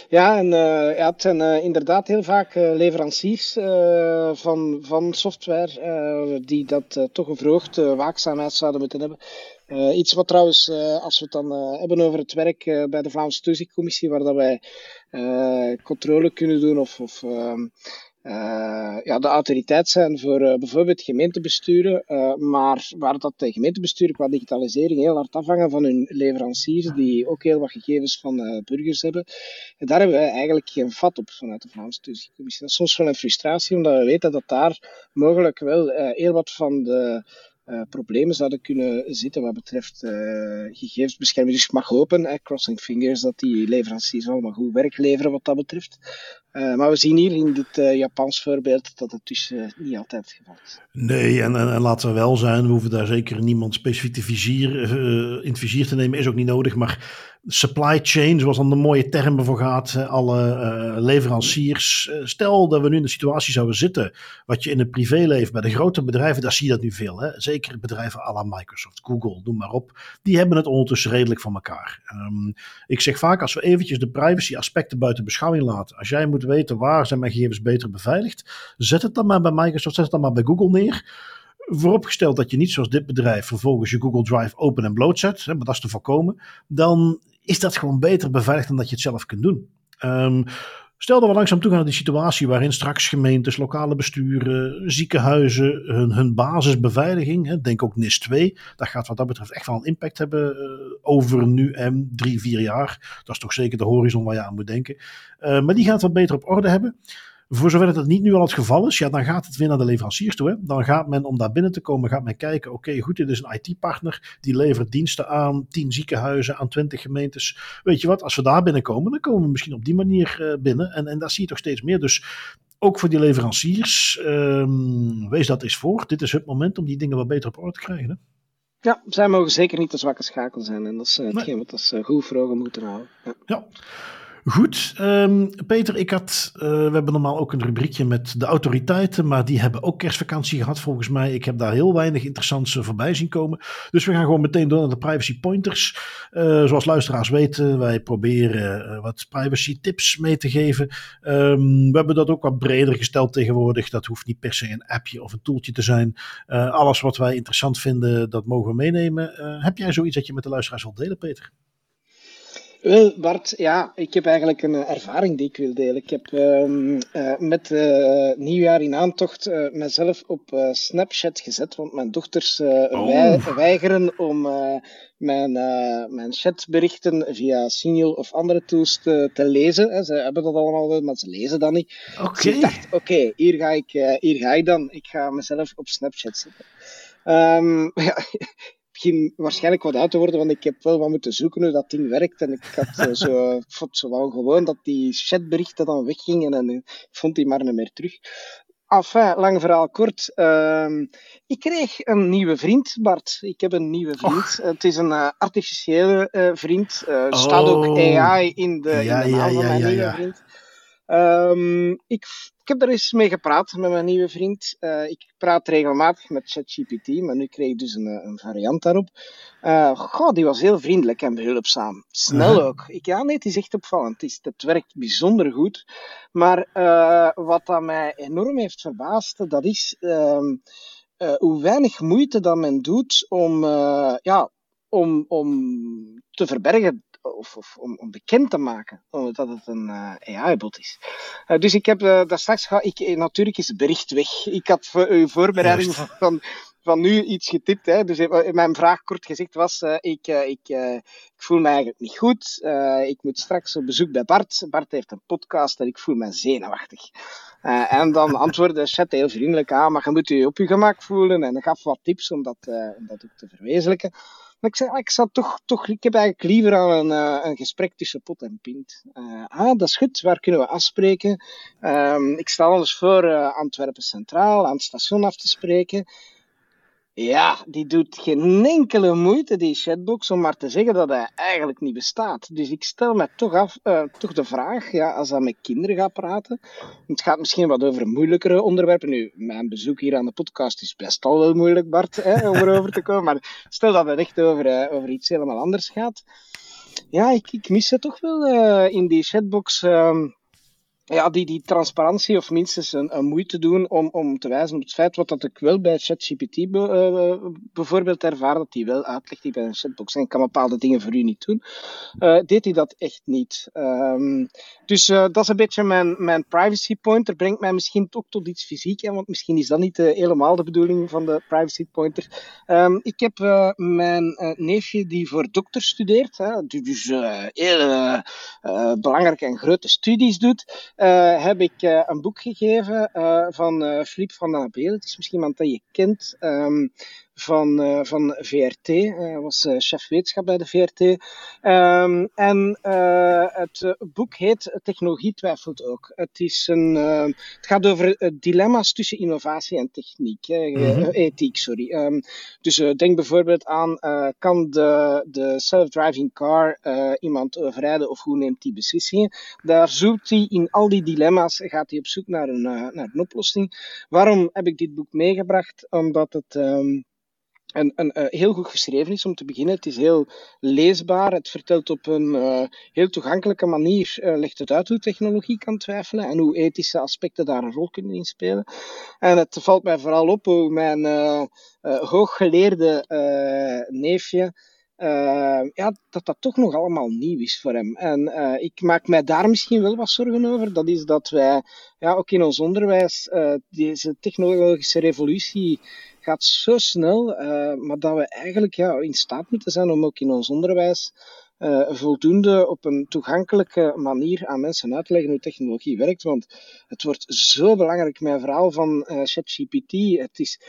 ja en uh, ja, het zijn uh, inderdaad heel vaak uh, leveranciers van, van software die dat toch een verhoogde waakzaamheid zouden moeten hebben. iets wat trouwens, als we het dan hebben over het werk bij de Vlaamse Toezichtcommissie, waar dat wij controle kunnen doen of, of ehm, uh, ja, de autoriteit zijn voor uh, bijvoorbeeld gemeentebesturen, uh, maar waar dat de gemeentebesturen qua digitalisering heel hard afhangen van hun leveranciers, die ook heel wat gegevens van burgers hebben. En daar hebben wij eigenlijk geen vat op vanuit de Vlaamse Toezichtcommissie. Dat is soms wel een frustratie, omdat we weten dat daar mogelijk wel heel wat van de uh, problemen zouden kunnen zitten wat betreft uh, gegevensbescherming. Dus ik mag hopen, eh, crossing fingers, dat die leveranciers allemaal goed werk leveren wat dat betreft. Uh, maar we zien hier in dit Japans voorbeeld dat het dus niet altijd het geval is. Nee, en, en, en, laten we wel zijn, we hoeven daar zeker niemand specifiek te vizier, in het vizier te nemen, is ook niet nodig. Maar supply chain, zoals dan de mooie termen voor gaat, alle uh, leveranciers. Uh, stel dat we nu in de situatie zouden zitten, wat je in het privéleven bij de grote bedrijven, daar zie je dat nu veel. Hè? Zeker bedrijven à la Microsoft, Google, noem maar op. Die hebben het ondertussen redelijk van elkaar. Um, ik zeg vaak, als we eventjes de privacy aspecten buiten beschouwing laten. Als jij moet weten waar zijn mijn gegevens beter beveiligd, zet het dan maar bij Microsoft, zet het dan maar bij Google neer vooropgesteld dat je niet zoals dit bedrijf vervolgens je Google Drive open en bloot zet, hè, maar dat is te voorkomen, dan is dat gewoon beter beveiligd dan dat je het zelf kunt doen. Um, stel dat we langzaam toegaan naar die situatie waarin straks gemeentes, lokale besturen, ziekenhuizen hun, hun basisbeveiliging, hè, denk ook NIS 2, dat gaat wat dat betreft echt wel een impact hebben uh, over nu en drie, vier jaar. Dat is toch zeker de horizon waar je aan moet denken. Uh, maar die gaat wat beter op orde hebben. Voor zover het niet nu al het geval is, ja, dan gaat het weer naar de leveranciers toe. Hè. Dan gaat men, om daar binnen te komen, gaat men kijken, oké, okay, goed, dit is een IT-partner, die levert diensten aan 10 ziekenhuizen, aan 20 gemeentes. Weet je wat, als we daar binnenkomen, dan komen we misschien op die manier uh, binnen. En, en daar zie je toch steeds meer. Dus ook voor die leveranciers, um, wees dat eens voor. Dit is het moment om die dingen wat beter op orde te krijgen. Hè. Ja, zij mogen zeker niet de zwakke schakel zijn. En dat is uh, hetgeen nee. wat ze goed voor ogen moeten houden. Ja. ja. Goed, um, Peter, ik had, uh, we hebben normaal ook een rubriekje met de autoriteiten, maar die hebben ook kerstvakantie gehad volgens mij. Ik heb daar heel weinig interessants uh, voorbij zien komen. Dus we gaan gewoon meteen door naar de privacy pointers. Uh, zoals luisteraars weten, wij proberen wat privacy tips mee te geven. Um, we hebben dat ook wat breder gesteld tegenwoordig. Dat hoeft niet per se een appje of een tooltje te zijn. alles wat wij interessant vinden, dat mogen we meenemen. heb jij zoiets dat je met de luisteraars wilt delen, Peter? Wel, Bart, ja, ik heb eigenlijk een eh, ervaring die ik wil delen. Ik heb uh, uh, met uh, nieuwjaar in aantocht mezelf op Snapchat gezet, want mijn dochters oh. weigeren om mijn, mijn chatberichten via Signal of andere tools te, te lezen. Ze hebben dat allemaal wel, maar ze lezen dat niet. Okay. Dus ik dacht, oké, hier, ga ik, hier ga ik dan. Ik ga mezelf op Snapchat zetten. Um, ja, begin waarschijnlijk wat uit te worden, want ik heb wel wat moeten zoeken hoe dat ding werkt. En ik had uh, zo, vond zo wel gewoon dat die chatberichten dan weggingen en ik vond die maar niet meer terug. Enfin, lang verhaal kort. Uh, ik kreeg een nieuwe vriend, Bart. Ik heb een nieuwe vriend. Het is een uh, artificiële uh, vriend. Er oh. staat ook AI in de, ja, in de naam ja, ja, van mijn nieuwe vriend. Um, ik, ik, heb er eens mee gepraat met mijn nieuwe vriend. Uh, ik praat regelmatig met ChatGPT, maar nu kreeg ik dus een, een variant daarop. Uh, goh, die was heel vriendelijk en behulpzaam. Snel ook. Ik, ja, nee, het is echt opvallend. Het, is, het werkt bijzonder goed. Maar uh, wat dat mij enorm heeft verbaasd, dat is ehm, hoe weinig moeite dat men doet om, ja, om, om te verbergen of, of om, om, bekend te maken dat het een uh, eh, AI-bot is. Uh, dus ik heb uh, daar straks, ga ik, natuurlijk is het bericht weg. Ik had voor uw voorbereiding van, van, van, nu iets getipt. Hè. Dus mijn vraag kort gezegd was, ik, ik, ik voel me eigenlijk niet goed. ik moet straks op bezoek bij Bart. Bart heeft een podcast en ik voel me zenuwachtig. en dan antwoordde Chat heel vriendelijk aan, maar je moet je op je gemak voelen en gaf wat tips om dat, om dat ook te verwezenlijken. Maar ik zei, ik, zou toch, toch, ik heb eigenlijk liever aan een, uh, een gesprek tussen pot en pint. Uh, ah, dat is goed, waar kunnen we afspreken? Um, ik stel ons voor uh, Antwerpen Centraal aan het station af te spreken. Ja, die doet geen enkele moeite, die chatbox, om maar te zeggen dat hij eigenlijk niet bestaat. Dus ik stel me toch af, uh, toch de vraag, ja, als dat met kinderen gaat praten, het gaat misschien wat over moeilijkere onderwerpen. Nu, mijn bezoek hier aan de podcast is best al wel moeilijk, Bart, hè, om erover te komen. Maar stel dat het echt over, uh, over iets helemaal anders gaat. Ja, ik, ik mis het toch wel uh, in die chatbox. Uh, ja, die, die transparantie of minstens een, een, moeite doen om, om te wijzen op het feit wat dat ik wel bij ChatGPT be, uh, bijvoorbeeld ervaar, dat hij wel uitlegt die bij een chatbox en kan bepaalde dingen voor u niet doen, uh, deed hij dat echt niet. Um, dus uh, dat is een beetje mijn, mijn privacy pointer. Brengt mij misschien ook tot iets fysiek, hè, want misschien is dat niet helemaal de bedoeling van de privacy pointer. Um, ik heb mijn neefje die voor dokter studeert, hè, dus heel belangrijke en grote studies doet. Uh, heb ik uh, een boek gegeven uh, van Philippe van Abel. Het is misschien iemand dat je kent. Um, van, uh, van VRT. Hij was uh, chef wetenschap bij de VRT. Um, ehm, en het boek heet Technologie twijfelt ook. Het, is een, het gaat over dilemma's tussen innovatie en techniek. Mm -hmm. ethiek, sorry. Um, dus denk bijvoorbeeld aan, kan de, de self-driving car iemand overrijden of hoe neemt die beslissingen? Daar zoekt hij in al die dilemma's, gaat hij op zoek naar een, naar een oplossing. Waarom heb ik dit boek meegebracht? Omdat het... Um, en, uh, heel goed geschreven is om te beginnen. Het is heel leesbaar. Het vertelt op een uh, heel toegankelijke manier, uh, legt het uit hoe technologie kan twijfelen en hoe ethische aspecten daar een rol kunnen inspelen. En het valt mij vooral op hoe mijn hooggeleerde neefje ja, dat dat toch nog allemaal nieuw is voor hem. En ik maak mij daar misschien wel wat zorgen over. Dat is dat wij, ja, ook in ons onderwijs, deze technologische revolutie gaat zo snel, maar dat we eigenlijk ja, in staat moeten zijn om ook in ons onderwijs voldoende op een toegankelijke manier aan mensen uit te leggen hoe technologie werkt. Want het wordt zo belangrijk, mijn verhaal van ChatGPT. Het is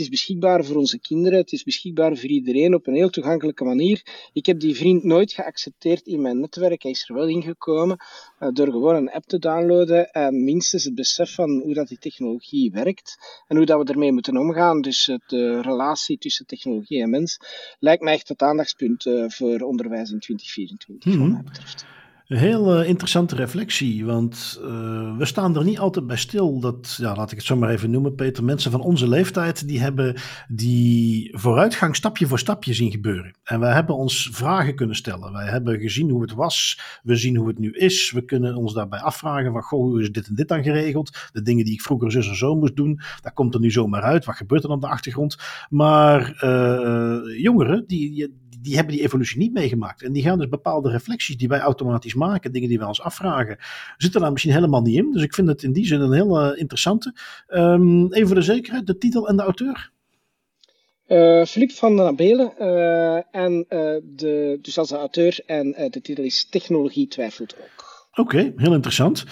is beschikbaar voor onze kinderen, het is beschikbaar voor iedereen op een heel toegankelijke manier. Ik heb die vriend nooit geaccepteerd in mijn netwerk, hij is er wel ingekomen uh, door gewoon een app te downloaden en minstens het besef van hoe dat die technologie werkt en hoe dat we ermee moeten omgaan. Dus de relatie tussen technologie en mens lijkt mij echt het aandachtspunt uh, voor onderwijs in 2024, mm -hmm. wat mij betreft. Een heel interessante reflectie, want uh, we staan er niet altijd bij stil. Dat, ja, laat ik het zo maar even noemen, Peter. Mensen van onze leeftijd, die hebben die vooruitgang stapje voor stapje zien gebeuren. En wij hebben ons vragen kunnen stellen. Wij hebben gezien hoe het was, we zien hoe het nu is. We kunnen ons daarbij afvragen van, goh, hoe is dit en dit dan geregeld? De dingen die ik vroeger zus en zo moest doen, dat komt er nu zomaar uit. Wat gebeurt er op de achtergrond? Maar uh, jongeren, die, die hebben die evolutie niet meegemaakt. En die gaan dus bepaalde reflecties die wij automatisch maken, dingen die wij ons afvragen, zitten daar misschien helemaal niet in. Dus ik vind het in die zin een heel uh, interessante. Um, even voor de zekerheid, de titel en de auteur? Uh, Philippe van den Abelen. Uh, en de, dus als de auteur en de titel is Technologie twijfelt ook. Oké, heel interessant.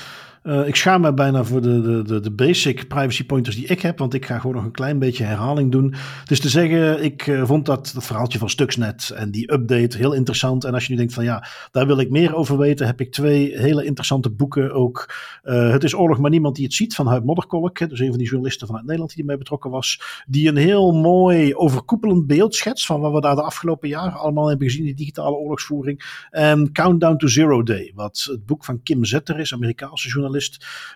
Uh, ik schaam me bijna voor de, de, de, basic privacy pointers die ik heb, want ik ga gewoon nog een klein beetje herhaling doen. Dus te zeggen, ik uh, vond dat, dat verhaaltje van Stuxnet en die update heel interessant. En als je nu denkt van ja, daar wil ik meer over weten, heb ik twee hele interessante boeken ook. Uh, het is oorlog, maar niemand die het ziet, van Huid Modderkolk. Dus een van die journalisten vanuit Nederland die ermee betrokken was. Die een heel mooi overkoepelend beeld schetst van wat we daar de afgelopen jaren allemaal hebben gezien, die digitale oorlogsvoering. En Countdown to Zero Day, wat het boek van Kim Zetter is, Amerikaanse journalist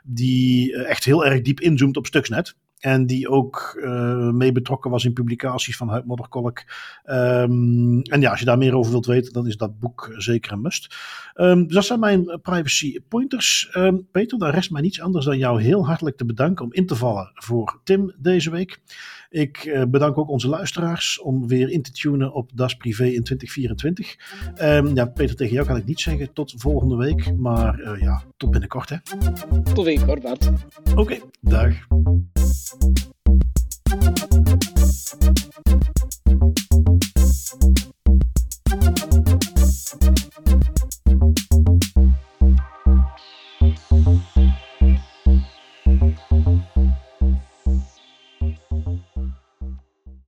die eh, echt heel erg diep inzoomt op Stuxnet. En die ook uh, mee betrokken was in publicaties van Huid Modderkolk. Um, en ja, als je daar meer over wilt weten, dan is dat boek zeker een must. Um, dus dat zijn mijn privacy pointers. Um, Peter, daar rest mij niets anders dan jou heel hartelijk te bedanken om in te vallen voor Tim deze week. Ik uh, bedank ook onze luisteraars om weer in te tunen op Das Privé in 2024. ja, Peter, tegen jou kan ik niet zeggen tot volgende week. Maar uh, ja, tot binnenkort hè. Tot binnenkort, Bart. Oké, okay, dag.